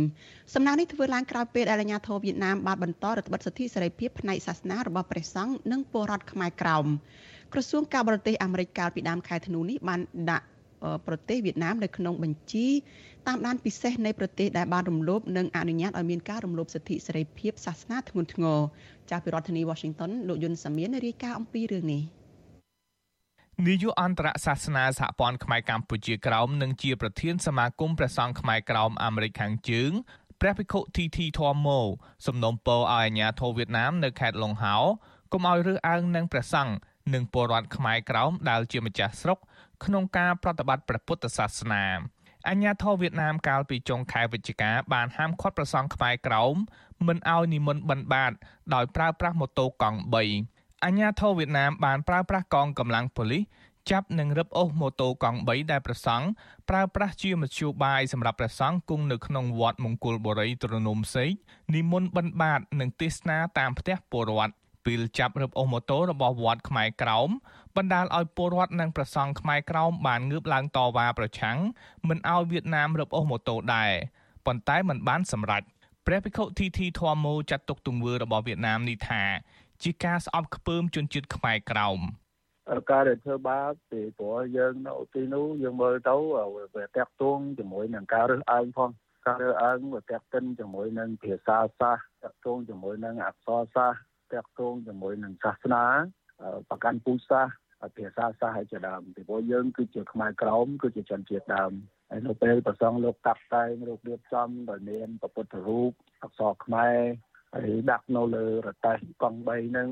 សំណើនេះធ្វើឡើងក្រោយពេលដែលអាជ្ញាធរវៀតណាមបានបន្តរដ្ឋបတ်សិទ្ធិសេរីភាពផ្នែកសាសនារបស់ព្រះសង្ឃនិងពលរដ្ឋខ្មែរក្រោមក្រសួងការបរទេសអាមេរិកកាលពីដើមខែធ្នូនេះបានដាក់ ប្រទេសវៀតណាមនៅក្នុងបញ្ជីតាមដានពិសេសនៃប្រទេសដែលបានរំលោភនិងអនុញ្ញាតឲ្យមានការរំលោភសិទ្ធិសេរីភាពសាសនាធ្ងន់ធ្ងរចាស់ពីរដ្ឋធានី Washington លោកយុនសាមៀនរាយការណ៍អំពីរឿងនេះនាយកអន្តរសាសនាសហព័ន្ធខ្មែរកម្ពុជាក្រោមនិងជាប្រធានសមាគមព្រះសង្ឃខ្មែរក្រោមអាមេរិកខាងជើងព្រះភិក្ខុទីធីធម្មោសំណុំពរឲ្យអាជ្ញាធរវៀតណាមនៅខេត្តឡុងហោកុំឲ្យរើសអើងនឹងព្រះសង្ឃនិងពលរដ្ឋខ្មែរក្រោមដែលជាម្ចាស់ស្រុក ក្នុងការប្រតិបត្តិព្រះពុទ្ធសាសនាអញ្ញាធរវៀតណាមកាលពីចុងខែវិច្ឆិកាបានហាមឃាត់ប្រសង់ខ្មែរក្រោមមិនឲ្យនិមន្តបិណ្ឌបាតដោយប្រើប្រាស់ម៉ូតូកង់3អញ្ញាធរវៀតណាមបានប្រើប្រាស់កងកម្លាំងប៉ូលីសចាប់និងរឹបអូសម៉ូតូកង់3ដែលប្រសង់ប្រើប្រាស់ជាមធ្យោបាយសម្រាប់ព្រះសង្ឃគង់នៅក្នុងវត្តមង្គលបុរីទ្រនំសេកនិមន្តបិណ្ឌបាតនិងទេសនាតាមផ្ទះពលរដ្ឋពេលចាប់រឹបអូសម៉ូតូរបស់វត្តខ្មែរក្រោម បណ្ដាលឲ្យពលរដ្ឋនិងប្រសង់ខ្មែរក្រោមបានងើបឡើងតវ៉ាប្រឆាំងមិនឲ្យវៀតណាមរឹបអូសម៉ូតូដែរប៉ុន្តែมันបានសម្រេចព្រះភិក្ខុធីធីធម្មោចាត់ទុកទង្វើរបស់វៀតណាមនេះថា ជាការស្អប់ខ្ពើមជនជាតិខ្មែរក្រោមការដែលធ្វើបាបពីព្រោះយើងនៅទីនោះយើងមើលទៅវាតាក់ទងជាមួយនឹងការរើសអើងផងការរើសអើងវាតាក់ទិនជាមួយនឹងភាសាសាស្ត្រតាក់ទងជាមួយនឹងអក្សរសាស្ត្រតាក់ទងជាមួយនឹងសាសនា ប្រកាន់ពូជសាសន៍ភាសាសាសឲ្យជាដើមពីព្រោះយើងគឺជាខ្មែរក្រមគឺជាជនជាតិដើមហើយនៅពេលប្រសងលោកតាប់តែងរូបរៀបចំដោយមានពុទ្ធរូបអក្សរខ្មែរហើយដាក់នៅលើរទេះកង់3ហ្នឹង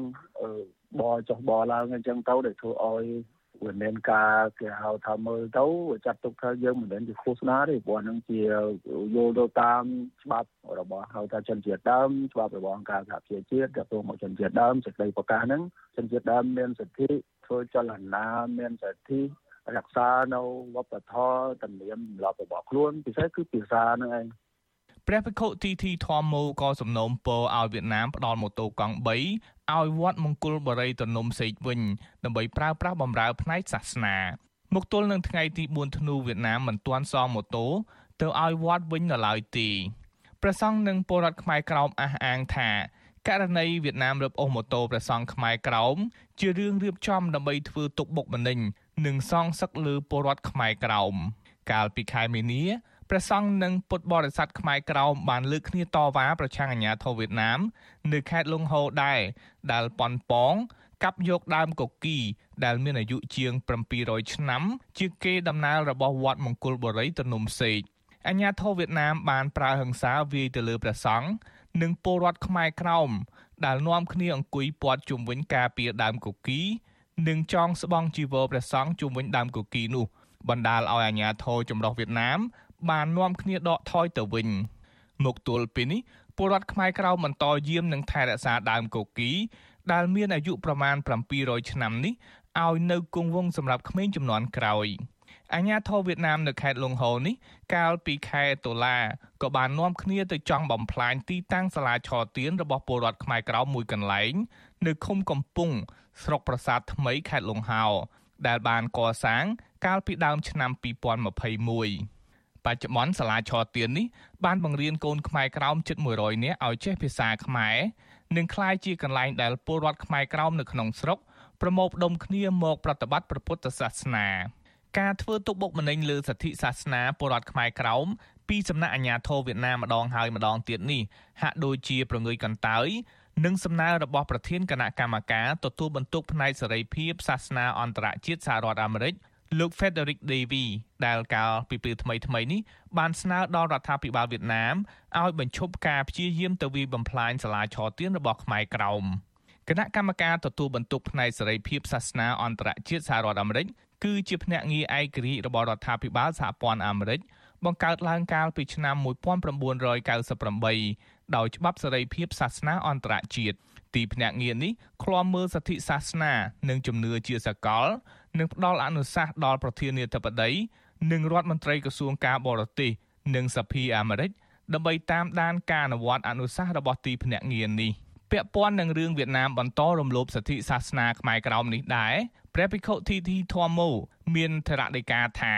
បចុះបឡើងអញ្ចឹងទៅដែលធ្វើឲ្យ វាមានការគេហៅថាមើលទៅវាចាត់ទុកថាយើងមិនមែនជាឃោសនាទេព្រោះហ្នឹងជាយល់ទៅតាមច្បាប់របស់ហៅថាជនជាតិដើមច្បាប់របស់អង្គការសហប្រជាជាតិទាក់ទងមកជនជាតិដើមសេចក្តីប្រកាសហ្នឹងជនជាតិដើមមានសិទ្ធិធ្វើចលនាមានសិទ្ធិរក្សានៅវប្បធម៌ទំនៀមទម្លាប់របស់ខ្លួនពិសេសគឺភាសាហ្នឹងឯង ព្រះភិក្ខុទីធីធម្មោក៏សំណូមពរឲ្យវៀតណាមផ្ដល់ម៉ូតូកង់3ឲ្យវត្តមង្គលបរិយទនំសេកវិញដើម្បីប្រើប្រាស់បម្រើផ្នែកសាសនាមកទល់នឹងថ្ងៃទី4ធ្នូវៀតណាមមិនទាន់សងម៉ូតូទៅឲ្យវត្តវិញនៅឡើយទេព្រះសង្ឃនិងពលរដ្ឋខ្មែរក្រោមអះអាងថាករណីវៀតណាមរឹបអូសម៉ូតូព្រះសង្ឃខ្មែរក្រោមជារឿងរៀបចំដើម្បីធ្វើទុកបុកម្នេញនិងសងសឹកលើពលរដ្ឋខ្មែរក្រោមកាលពីខែមីនា ព្រះសង្ឃនិងពុទ្ធបរិស័ទខ្មែរក្រោមបានលើកគ្នាតវ៉ាប្រឆាំងអាញាធរវៀតណាម នៅខេត្តលង្ហូដែរដែលប៉ុនប៉ងកាប់យកដើមកុកីដែលមានអាយុជាង700ឆ្នាំ ជាគេដំណើររបស់វត្តមង្គលបុរីទនំសេកអាញាធរវៀតណាមបានប្រើហិង្សាវាយទៅលើព្រះសង្ឃនិងពលរដ្ឋខ្មែរក្រោមដែលនាំគ្នាអង្គុយព័ទ្ធជុំវិញការពារដើមកុកីនិងចងស្បង់ជីវរព្រះសង្ឃជុំវិញដើមកុកីនោះបណ្ដាលឲ្យអាញាធរចម្រុះវៀតណាម បាននាំគ្នាដកថយទៅវិញមកទល់ពេលនេះពលរដ្ឋខ្មែរក្រៅបន្តយាមនឹងថែរក្សាដើមកូគីដែលមានអាយុប្រមាណ700ឆ្នាំនេះឲ្យនៅគង់វង្សសម្រាប់ក្មេងចំនួនក្រោយអាញាធរវៀតណាមនៅខេត្តលង្ហូនេះកាលពីខែតុលាក៏បាននាំគ្នាទៅចង់បំផ្លាញទីតាំងសាលាឆទានរបស់ពលរដ្ឋខ្មែរក្រៅមួយកន្លែង នៅឃុំកំពុងស្រុកប្រាសាទថ្មីខេត្តលង្ហោដែលបានកសាង កាលពីដើមឆ្នាំ2021 បច្ចុប្បន្នសាលាឆទាននេះបានបង្រៀនកូនខ្មែរក្រោមជិត100នាក់ឲ្យចេះភាសាខ្មែរនិងក្លាយជាកន្លែងដែលពលរដ្ឋខ្មែរក្រោមនៅក្នុងស្រុកប្រមូលផ្ដុំគ្នាមកប្រតិបត្តិព្រះពុទ្ធសាសនាការធ្វើទុកបុកម្នេញលើសិទ្ធិសាសនាពលរដ្ឋខ្មែរក្រោមពីសំណាក់អាជ្ញាធរវៀតណាមម្ដងហើយម្ដងទៀតនេះហាក់ដូចជាប្រងើយកន្តើយនិងសំណើរបស់ប្រធានគណៈកម្មការទទួលបន្ទុកផ្នែកសេរីភាពសាសនាអន្តរជាតិសហរដ្ឋអាមេរិក លោក Frederick Davy ដែលកាលពីពេលថ្មីថ្មីនេះបានស្នើដល់រដ្ឋាភិបាលវៀតណាមឲ្យបញ្ឈប់ការព្យាយាមទៅវាយបំផ្លាញសាលាឆទានរបស់ខ្មែរក្រោមគណៈកម្មការទទួលបន្ទុកផ្នែកសេរីភាពសាសនាអន្តរជាតិសហរដ្ឋអាមេរិកគឺជាភ្នាក់ងារឯករាជ្យរបស់រដ្ឋាភិបាលសហព័ន្ធអាមេរិកបង្កើតឡើងកាលពីឆ្នាំ1998ដោយច្បាប់សេរីភាពសាសនាអន្តរជាតិទីភ្នាក់ងារនេះឃ្លាំមើលសិទ្ធិសាសនា និងជំនឿជាសកល និងផ្ដល់អនុសាសន៍ដល់ប្រធានាធិបតីនិងរដ្ឋមន្ត្រីក្រសួងការបរទេសនិងសភាអាមេរិកដើម្បីតាមដានការអនុវត្តអនុសាសន៍របស់ទីភ្នាក់ងារនេះពាក់ព័ន្ធនឹងរឿងវៀតណាមបន្តរំលោភសិទ្ធិសាសនាខ្មែរក្រោមនេះដែរព្រះភិក្ខុធីធីធម្មោមានធរណីកាថា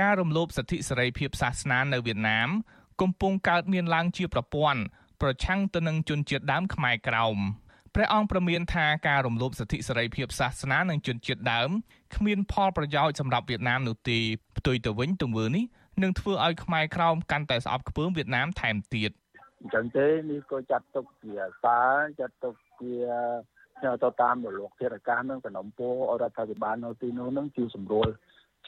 ការរំលោភសិទ្ធិសេរីភាពសាសនានៅវៀតណាម កំពុងកើតមានឡើងជាប្រព័ន្ធប្រឆាំងទៅនឹងជនជាតិដើមខ្មែរក្រោម ព្រះអង្គប្រមានថាការរំលោភសិទ្ធិសេរីភាពសាសនានិងជនជាតិដើមគ្មានផលប្រយោជន៍សម្រាប់វៀតណាមនោះទេផ្ទុយទៅវិញទង្វើនេះនឹងធ្វើឲ្យខ្មែរក្រោមកាន់តែស្អប់ខ្ពើមវៀតណាមថែមទៀតអញ្ចឹងទេនេះក៏ចាត់ទុកជាសារចាត់ទុកជាទៅតាមរលកធាតុអាកាសនឹងសំណុំពររដ្ឋាភិបាលនៅទីនោះនឹងជួយសម្រួល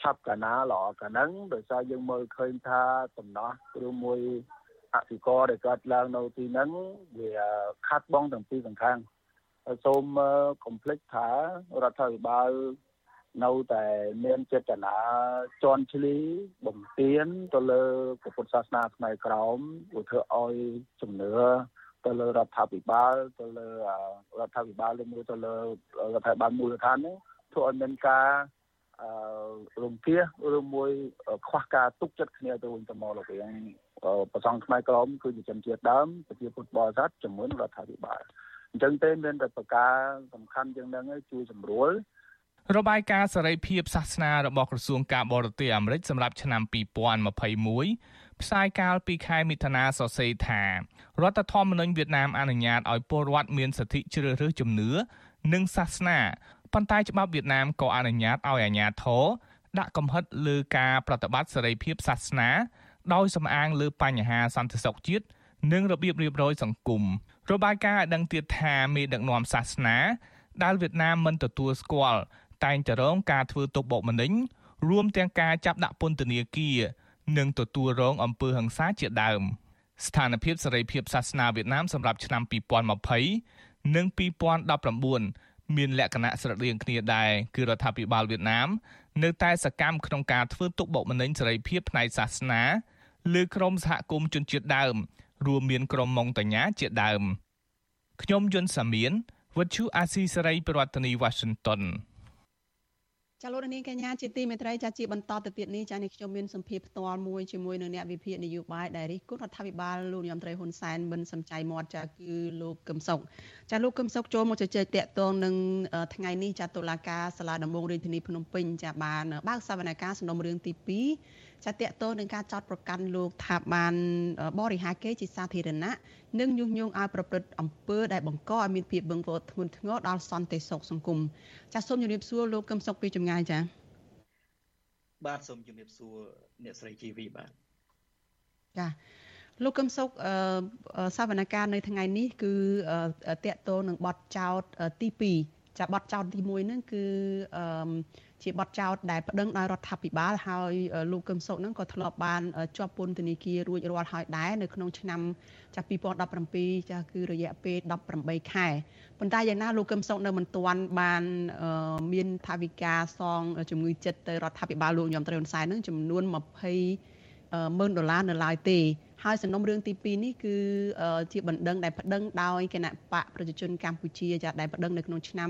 ឆាប់កាលណាល្អកាលហ្នឹងដោយសារយើងមើលឃើញថាដំណោះឬមួយ អធិករដែលកើតឡើងនៅទីហ្នឹងវាខាត់បងទាំងពីរសងខាងសូមកុំភ្លេចថារដ្ឋាភិបាលនៅតែមានចេតនាជន់ឈ្លីបំពេញទៅលើពុទ្ធសាសនាខ្មែរក្រមឧធ្វើឲ្យជំនឿទៅលើរដ្ឋាភិបាលទៅលើរដ្ឋាភិបាលឬមួយទៅលើរដ្ឋាភិបាលមូលដ្ឋាននេះធ្វើឲ្យមានការ អឺរំភាឬមួយខ្វះការទុកចិត្តគ្នាទៅវិញទៅមករវាងប្រសងខ្មែរក្រមគឺជាជនជាតិដើមប្រជាពុទ្ធបរិស័ទជាមួយនឹងរដ្ឋាភិបាលអញ្ចឹងទេមានតែប្រការសំខាន់ជាងហ្នឹងឲ្យជួយសម្រួលរបាយការណ៍សេរីភាពសាសនារបស់ក្រសួងការបរទេសអាមេរិកសម្រាប់ឆ្នាំ2021ផ្សាយកាលពីខែមិថុនាសរសេរថារដ្ឋធម្មនុញ្ញវៀតណាមអនុញ្ញាតឲ្យពលរដ្ឋមានសិទ្ធិជ្រើសរើសជំនឿនិងសាសនា ប៉ុន្តែច្បាប់វៀតណាមក៏អនុញ្ញាតឲ្យអាជ្ញាធរដាក់កំហិតលើការប្រតិបត្តិសេរីភាពសាសនាដោយសំអាងលើបញ្ហាសន្តិសុខជាតិនិងរបៀបរៀបរយសង្គមរបាយការណ៍ឲ្យដឹងទៀតថាមេដឹកនាំសាសនាដែលវៀតណាមមិនទទួលស្គាល់តែងតែរងការធ្វើទុកបុកម្នេញរួមទាំងការចាប់ដាក់ពន្ធនាគារនិងទទួលរងអំពើហិង្សាជាដើមស្ថានភាពសេរីភាពសាសនាវៀតណាមសម្រាប់ឆ្នាំ2020និង2019 មានលក្ខណៈស្រដៀងគ្នាដែរគឺរដ្ឋាភិបាលវៀតណាម នៅតែសកម្មក្នុងការធ្វើទុកបុកម្នេញសេរីភាពផ្នែកសាសនាលើក្រុមសហគមន៍ជនជាតិដើម រួមមានក្រុមម៉ុងតាញ៉ាជាដើមខ្ញុំយុនសាមៀនវិទ្យុអាស៊ីសេរីប្រធានាធិបតី Washington ចាលោកនាងកញ្ញាជាទីមេត្រីចាជាបន្តទៅទៀតនេះចានេះខ្ញុំមានសម្ភារផ្ទាល់មួយជាមួយនឹងអ្នកវិភាគនយោបាយដែលរិះគន់រដ្ឋាភិបាលលោកនាយរដ្ឋមន្ត្រីហ៊ុនសែនមិនសំចៃមាត់ចាគឺលោកកឹមសុខចាលោកកឹមសុខចូលមកជជែកតាក់ទងនឹងថ្ងៃនេះចាតុលាការសាលាដំបងរាជធានីភ្នំពេញចាបានបើកសវនកម្មសំណុំរឿងទី2 ចាតកតនឹងការចោតប្រកាន់លោកថាបានបរិហាគេជាសាធារណៈនិងញុះញង់ឲ្យប្រព្រឹត្តអំពើដែលបង្កឲ្យមានភាពបឹងវរធ្ងន់ធ្ងរដល់សន្តិសុខសង្គមចាសូមជម្រាបសួរលោកកឹមសុខពីចម្ងាយចាបាទសូមជម្រាបសួរអ្នកស្រីជីវីបាទចាលោកកឹមសុខសវនកម្មនៅថ្ងៃនេះគឺតកតងនឹងបទចោតទី2 ចាបទចោតទី1ហ្នឹងគឺអឺជាបទចោទដែលប្តឹងដោយរដ្ឋាភិបាលហើយលោកកឹមសុខនឹងក៏ធ្លាប់បានជាប់ពន្ធនាគាររួចរាល់ហើយដែរនៅក្នុងឆ្នាំចាស់2017ចាស់គឺរយៈពេល18ខែប៉ុន្តែយ៉ាងណាលោកកឹមសុខនៅមិនទាន់បានមានថាវិការសងជំងឺចិត្តទៅរដ្ឋាភិបាលលោកញោមត្រីហ៊ុនសែននឹងចំនួន20ម៉ឺនដុល្លារនៅឡើយទេ ហើយសំណុំរឿងទី2នេះគឺជាបណ្ដឹងដែលប្តឹងដោយគណៈបកប្រជាជនកម្ពុជាចាដែលប្តឹងនៅក្នុងឆ្នាំ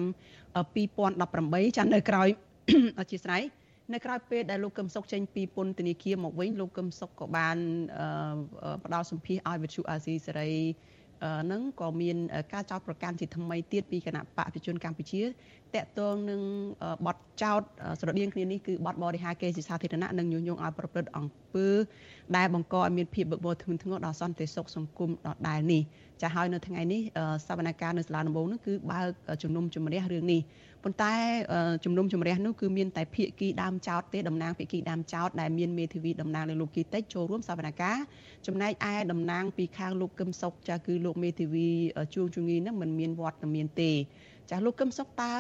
2018ចានៅក្រោយអធិស្ឋាននៅក្រៅពេលដែលលោកកឹមសុខចេញពីពន្ធនាគារមកវិញលោកកឹមសុខក៏បានផ្ដល់សម្ភារឲ្យវិទ្យុអាស៊ីសេរីនឹងក៏មានការចោទប្រកាន់ជាថ្មីទៀតពីគណៈបកប្រជាជនកម្ពុជាតកតងនឹងបទចោទស្រដៀងគ្នានេះគឺបទបរិហាគេជាសាធារណៈនិងញុះញង់ឲ្យប្រព្រឹត្តអំ ពើដែលបង្កឲ្យមានភាពបឹកបោធ្ងន់ធ្ងរដល់សន្តិសុខសង្គមដដែលនេះចាហើយនៅថ្ងៃនេះសវនកម្មនៅសាលាដំបងនោះគឺបើកជំនុំជម្រះរឿងនេះប៉ុន្តែជំនុំជម្រះនោះគឺមានតែភាគីដើមចោតទេតំណាងភាគីដើមចោតដែលមានមេធាវីតំណាងលើលោកគីតិចចូលរួមសវនកម្មចំណែកឯតំណាងពីខាងលោកកឹមសុខចាគឺលោកមេធាវីជួងជងីនឹងមិនមានវត្តមានទេ ចាលោកកឹមសុខតើ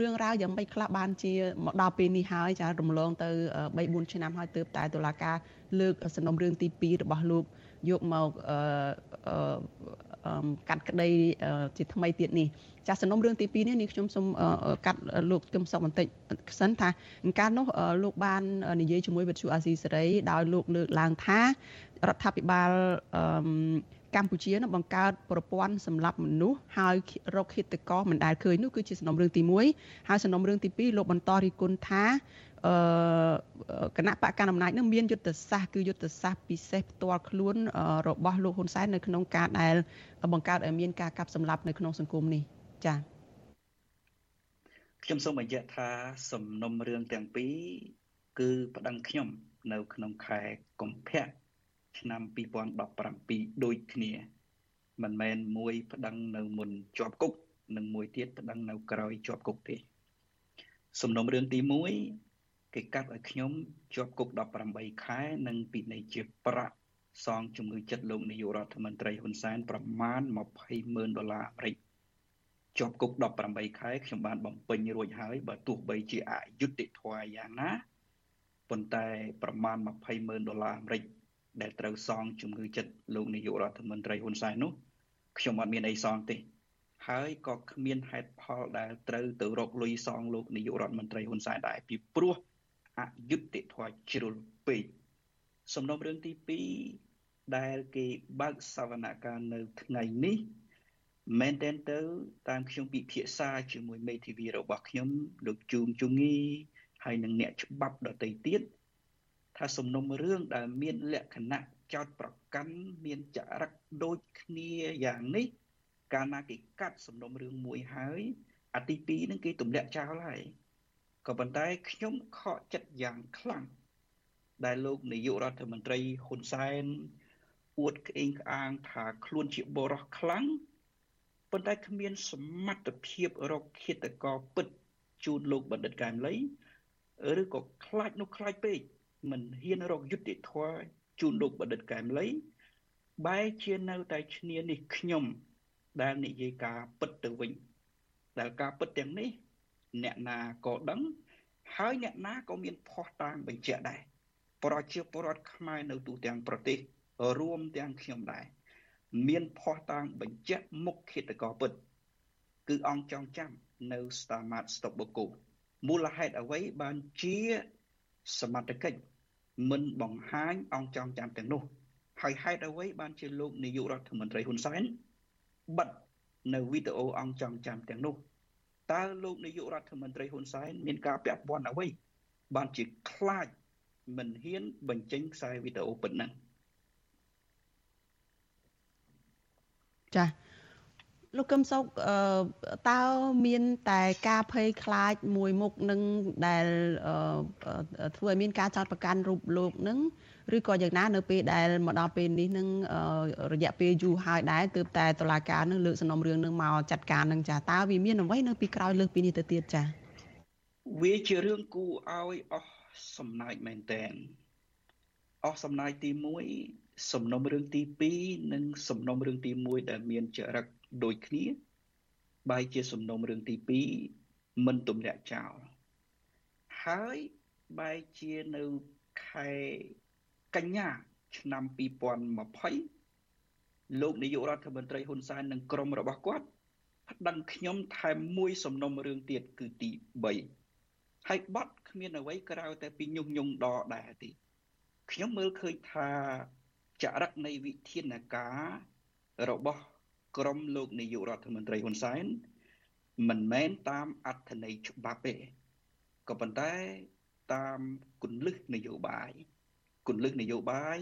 រឿងរ៉ាវយ៉ាងម៉េចខ្លះបានជាមកដល់ពេលនេះហើយចារំលងទៅ3 4ឆ្នាំហើយទើបតែតុលាការលើកសំណុំរឿងទី2របស់លោកយកមកកាត់ក្តីជាថ្មីទៀតនេះចាសំណុំរឿងទី2នេះនេះខ្ញុំសូមកាត់លោកគឹមសុកបន្តិចសិនថាកាលនោះលោកបាននិយាយជាមួយវិទ្យុអាស៊ីសេរីដោយលោកលើកឡើងថារដ្ឋាភិបាល កម្ពុជានឹងបង្កើតប្រព័ន្ធសម្រាប់មនុស្សហើយរកឃាតករមិនដែលឃើញនោះគឺជាសំណុំរឿងទី1ហើយសំណុំរឿងទី2លោកបន្តរិះគន់ថាអឺគណៈបកកណ្ដាលអំណាចនឹងមានយុទ្ធសាស្ត្រគឺយុទ្ធសាស្ត្រពិសេសផ្ទាល់ខ្លួនរបស់លោកហ៊ុនសែននៅក្នុងការដែលបង្កើតឲ្យមានការកាប់សម្លាប់នៅក្នុងសង្គមនេះចា៎ខ្ញុំសូមបញ្ជាក់ថាសំណុំរឿងទាំងពីរគឺប្តឹងខ្ញុំ នៅក្នុងខែកុម្ភៈ ឆ្នាំ2017ដូចគ្នា មិនមែនមួយប្តឹងនៅមុនជាប់គុកនិងមួយទៀតប្តឹងនៅក្រោយជាប់គុកទេសំណុំរឿងទី1គេកាត់ឲ្យខ្ញុំជាប់គុក18ខែនិងពិន័យជាប្រាក់សងជំងឺចិត្តលោកនាយករដ្ឋមន្ត្រីហ៊ុនសែនប្រមាណ20ម៉ឺនដុល្លារអាមេរិកជាប់គុក18ខែខ្ញុំបានបំពេញរួចហើយបើទោះបីជាអយុត្តិធម៌យ៉ាងណាប៉ុន្តែប្រមាណ20ម៉ឺនដុល្លារអាមេរិក ដែលត្រូវសងជំងឺចិត្តលោកនាយករដ្ឋមន្ត្រីហ៊ុនសែននោះខ្ញុំអត់មានអីសងទេហើយក៏គ្មានហេតុផលដែលត្រូវទៅរកលុយសងលោកនាយករដ្ឋមន្ត្រីហ៊ុនសែនដែរពីព្រោះអយុត្តិធម៌ជ្រុលពេកសំណុំរឿងទី2ដែលគេបើកសវនកម្មនៅថ្ងៃនេះមែនតើទៅតាមខ្ញុំពិភាក្សាជាមួយមេធាវីរបស់ខ្ញុំលោកជូងជុងីហើយនិងអ្នកច្បាប់ដទៃទៀត ថាសំណុំរឿងដែលមានលក្ខណៈចោតប្រកាន់មានចរិតដូចគ្នាយ៉ាងនេះកាលណាគេកាត់សំណុំរឿងមួយហើយអាទី2ហ្នឹងគេទម្លាក់ចោលហើយក៏ប៉ុន្តែខ្ញុំខកចិត្តយ៉ាងខ្លាំងដែលលោកនាយករដ្ឋមន្ត្រីហ៊ុនសែនអួតក្អេងក្អាងថាខ្លួនជាបរិះខ្លាំងប៉ុន្តែគ្មានសមត្ថភាពរកឃាតករពិតជូនលោកបណ្ឌិតកែមលីឬក៏ខ្លាចនោះខ្លាចពេក មិនហ៊ានរកយុត្តិធម៌ជូនលោកបណ្ឌិតកែមលីបែរជានៅតែឈ្នានេះខ្ញុំដែលនិយាយការពិតទៅវិញដែលការពិតទាំងនេះ អ្នកណាក៏ដឹង ហើយអ្នកណាក៏មានភ័ស្តុតាងបញ្ជាក់ដែរប្រជាពលរដ្ឋខ្មែរនៅទូទាំងប្រទេសរួមទាំងខ្ញុំដែរមានភ័ស្តុតាងបញ្ជាក់មុខឃាតករពិត គឺអង្គចងចាំនៅ Stamat Stopboko មូលហេតុអ្វីបានជា សមត្ថកិច្ចមិនបង្ហាញអង្គចងចាំទាំងនោះហើយហេតុអ្វីបានជាលោកនាយករដ្ឋមន្ត្រីហ៊ុនសែនបិទនៅវីដេអូអង្គចងចាំទាំងនោះតើលោកនាយករដ្ឋមន្ត្រីហ៊ុនសែនមានការពាក់ព័ន្ធអ្វីបានជាខ្លាចមិនហ៊ានបញ្ចេញខ្សែវីដេអូប៉ុណ្ណឹងចា លោកកឹមសុខតើមានតែការភ័យខ្លាចមួយមុខនឹងដែលធ្វើឲ្យមានការចោទប្រកាន់រូបលោកនឹងឬក៏យ៉ាងណានៅពេលដែលមកដល់ពេលនេះនឹងរយៈពេលយូរហើយដែរទើបតែតុលាការនឹងលើកសំណុំរឿងនឹងមកចាត់ការនឹងចាតើវាមានអ្វីនៅពីក្រោយលើកពីនេះទៅទៀតចាវាជារឿងគួរឲ្យអស់សំណើចមែនតែនអស់សំណើចទី1សំណុំរឿងទី2និងសំណុំរឿងទី1ដែលមានចរិត ដូចគ្នាបែរជាសំណុំរឿងទី2មិនទម្លាក់ចោលហើយបែរជានៅខែកញ្ញាឆ្នាំ2020លោកនាយករដ្ឋមន្ត្រីហ៊ុនសែននិងក្រុមរបស់គាត់ប្តឹងខ្ញុំថែមមួយសំណុំរឿងទៀតគឺទី3ហើយបត់គ្មានអ្វីក្រៅតែពីញុះញង់ដដែលទេខ្ញុំមើលឃើញថាចរិតនៃវិធានការរបស់ ក្រមលោកនាយករដ្ឋមន្ត្រីហ៊ុនសែនមិនមែនតាមអត្ថន័យច្បាប់ទេក៏ប៉ុន្តែតាមគន្លឹះនយោបាយគន្លឹះនយោបាយ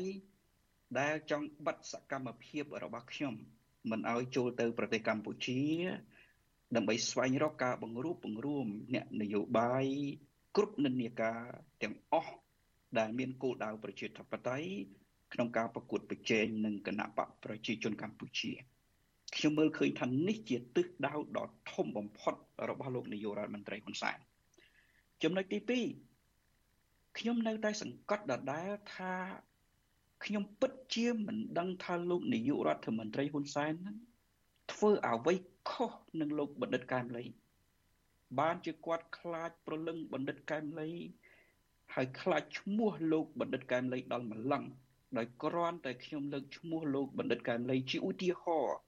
ដែលចង់បិទសកម្មភាពរបស់ខ្ញុំមិនឲ្យចូលទៅប្រទេសកម្ពុជា ដើម្បីស្វែងរកការបង្រួបបង្រួមអ្នកនយោបាយគ្រប់និន្នាការទាំងអស់ដែលមានគោលដៅប្រជាធិបតេយ្យក្នុងការប្រកួតប្រជែងនឹងគណៈបកប្រជាជនកម្ពុជា ខ្ញុំមើលឃើញថានេះជាទិសដៅដ៏ធំបំផុតរបស់លោកនាយករដ្ឋមន្ត្រីហ៊ុនសែនចំណុចទី2ខ្ញុំនៅតែសង្កត់ដដែលថាខ្ញុំពិតជាមិនដឹងថាលោកនាយករដ្ឋមន្ត្រីហ៊ុនសែនហ្នឹងធ្វើអ្វីខុសនឹងលោកបណ្ឌិតកែមលីបានជាគាត់ខ្លាចប្រលឹងបណ្ឌិតកែមលីហើយខ្លាចឈ្មោះលោកបណ្ឌិតកែមលីដល់ម្លឹងដោយគ្រាន់តែខ្ញុំលើកឈ្មោះលោកបណ្ឌិតកែមលីជាឧទាហរណ៍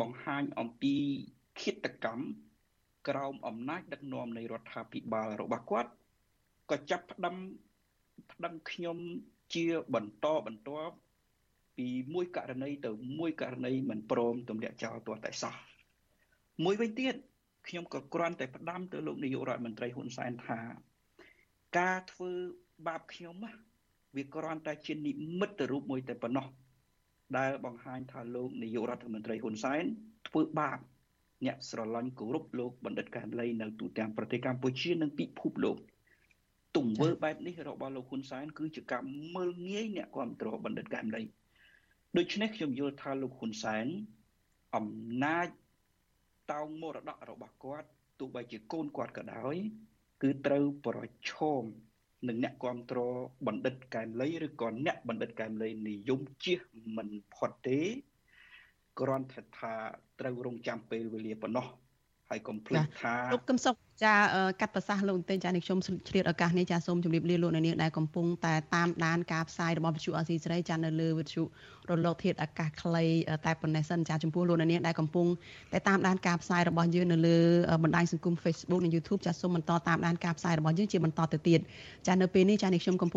បង្ហាញអំពីឃាតកម្មក្រោមអំណាចដឹកនាំនៃរដ្ឋាភិបាលរបស់គាត់ក៏ចាប់ផ្ដើមប្តឹងខ្ញុំជាបន្តបន្ទាប់ពីមួយករណីទៅមួយករណីមិនព្រមទម្លាក់ចោលទាល់តែសោះមួយវិញទៀតខ្ញុំក៏គ្រាន់តែផ្ដាំទៅលោកនាយករដ្ឋមន្ត្រីហ៊ុនសែនថា ការធ្វើបាបខ្ញុំវាគ្រាន់តែជានិមិត្តរូបមួយតែប៉ុណ្ណោះ ដែលបង្ហាញថាលោកនាយករដ្ឋមន្ត្រីហ៊ុនសែនធ្វើបាបអ្នកស្រឡាញ់គោរពលោកបណ្ឌិតកែមលីនៅទូទាំងប្រទេសកម្ពុជានិងពិភពលោកទង្វើបែបនេះរបស់លោកហ៊ុនសែនគឺជាការមើលងាយអ្នកគ្រប់គ្រងបណ្ឌិតកែមលីដូច្នេះខ្ញុំយល់ថាលោកហ៊ុនសែនអំណាចតោងមរតករបស់គាត់ទោះបីជាកូនគាត់ក៏ដោយ គឺត្រូវប្រឈម នឹងអ្នកគ្រប់គ្រងបណ្ឌិតកែមលីឬក៏អ្នកបណ្ឌិតកែមលីនិយមជៀសមិនផុតទេគ្រាន់តែថាត្រូវរងចាំពេលវេលាប៉ុណ្ណោះ ហើយកុំភ្លេចថាលោកកឹមសុខចាកាត់ប្រសាសន៍លោកទេចានេះខ្ញុំឆ្លៀតឱកាសនេះចាសូមជម្រាបលាលោកនាងដែលកំពុងតែតាមដានការផ្សាយរបស់វិទ្យុអស៊ីសេរីចានៅលើវិទ្យុរលកធាតុអាកាសខ្លីតែប៉ុណ្ណេះសិនចាចំពោះលោកនាងដែលកំពុងតែតាមដានការផ្សាយរបស់យើងនៅលើបណ្ដាញសង្គម Facebook និង YouTube ចាសូមបន្តតាមដានការផ្សាយរបស់យើងជាបន្តទៅទៀតចានៅពេលនេះចានេះខ្ញុំកំ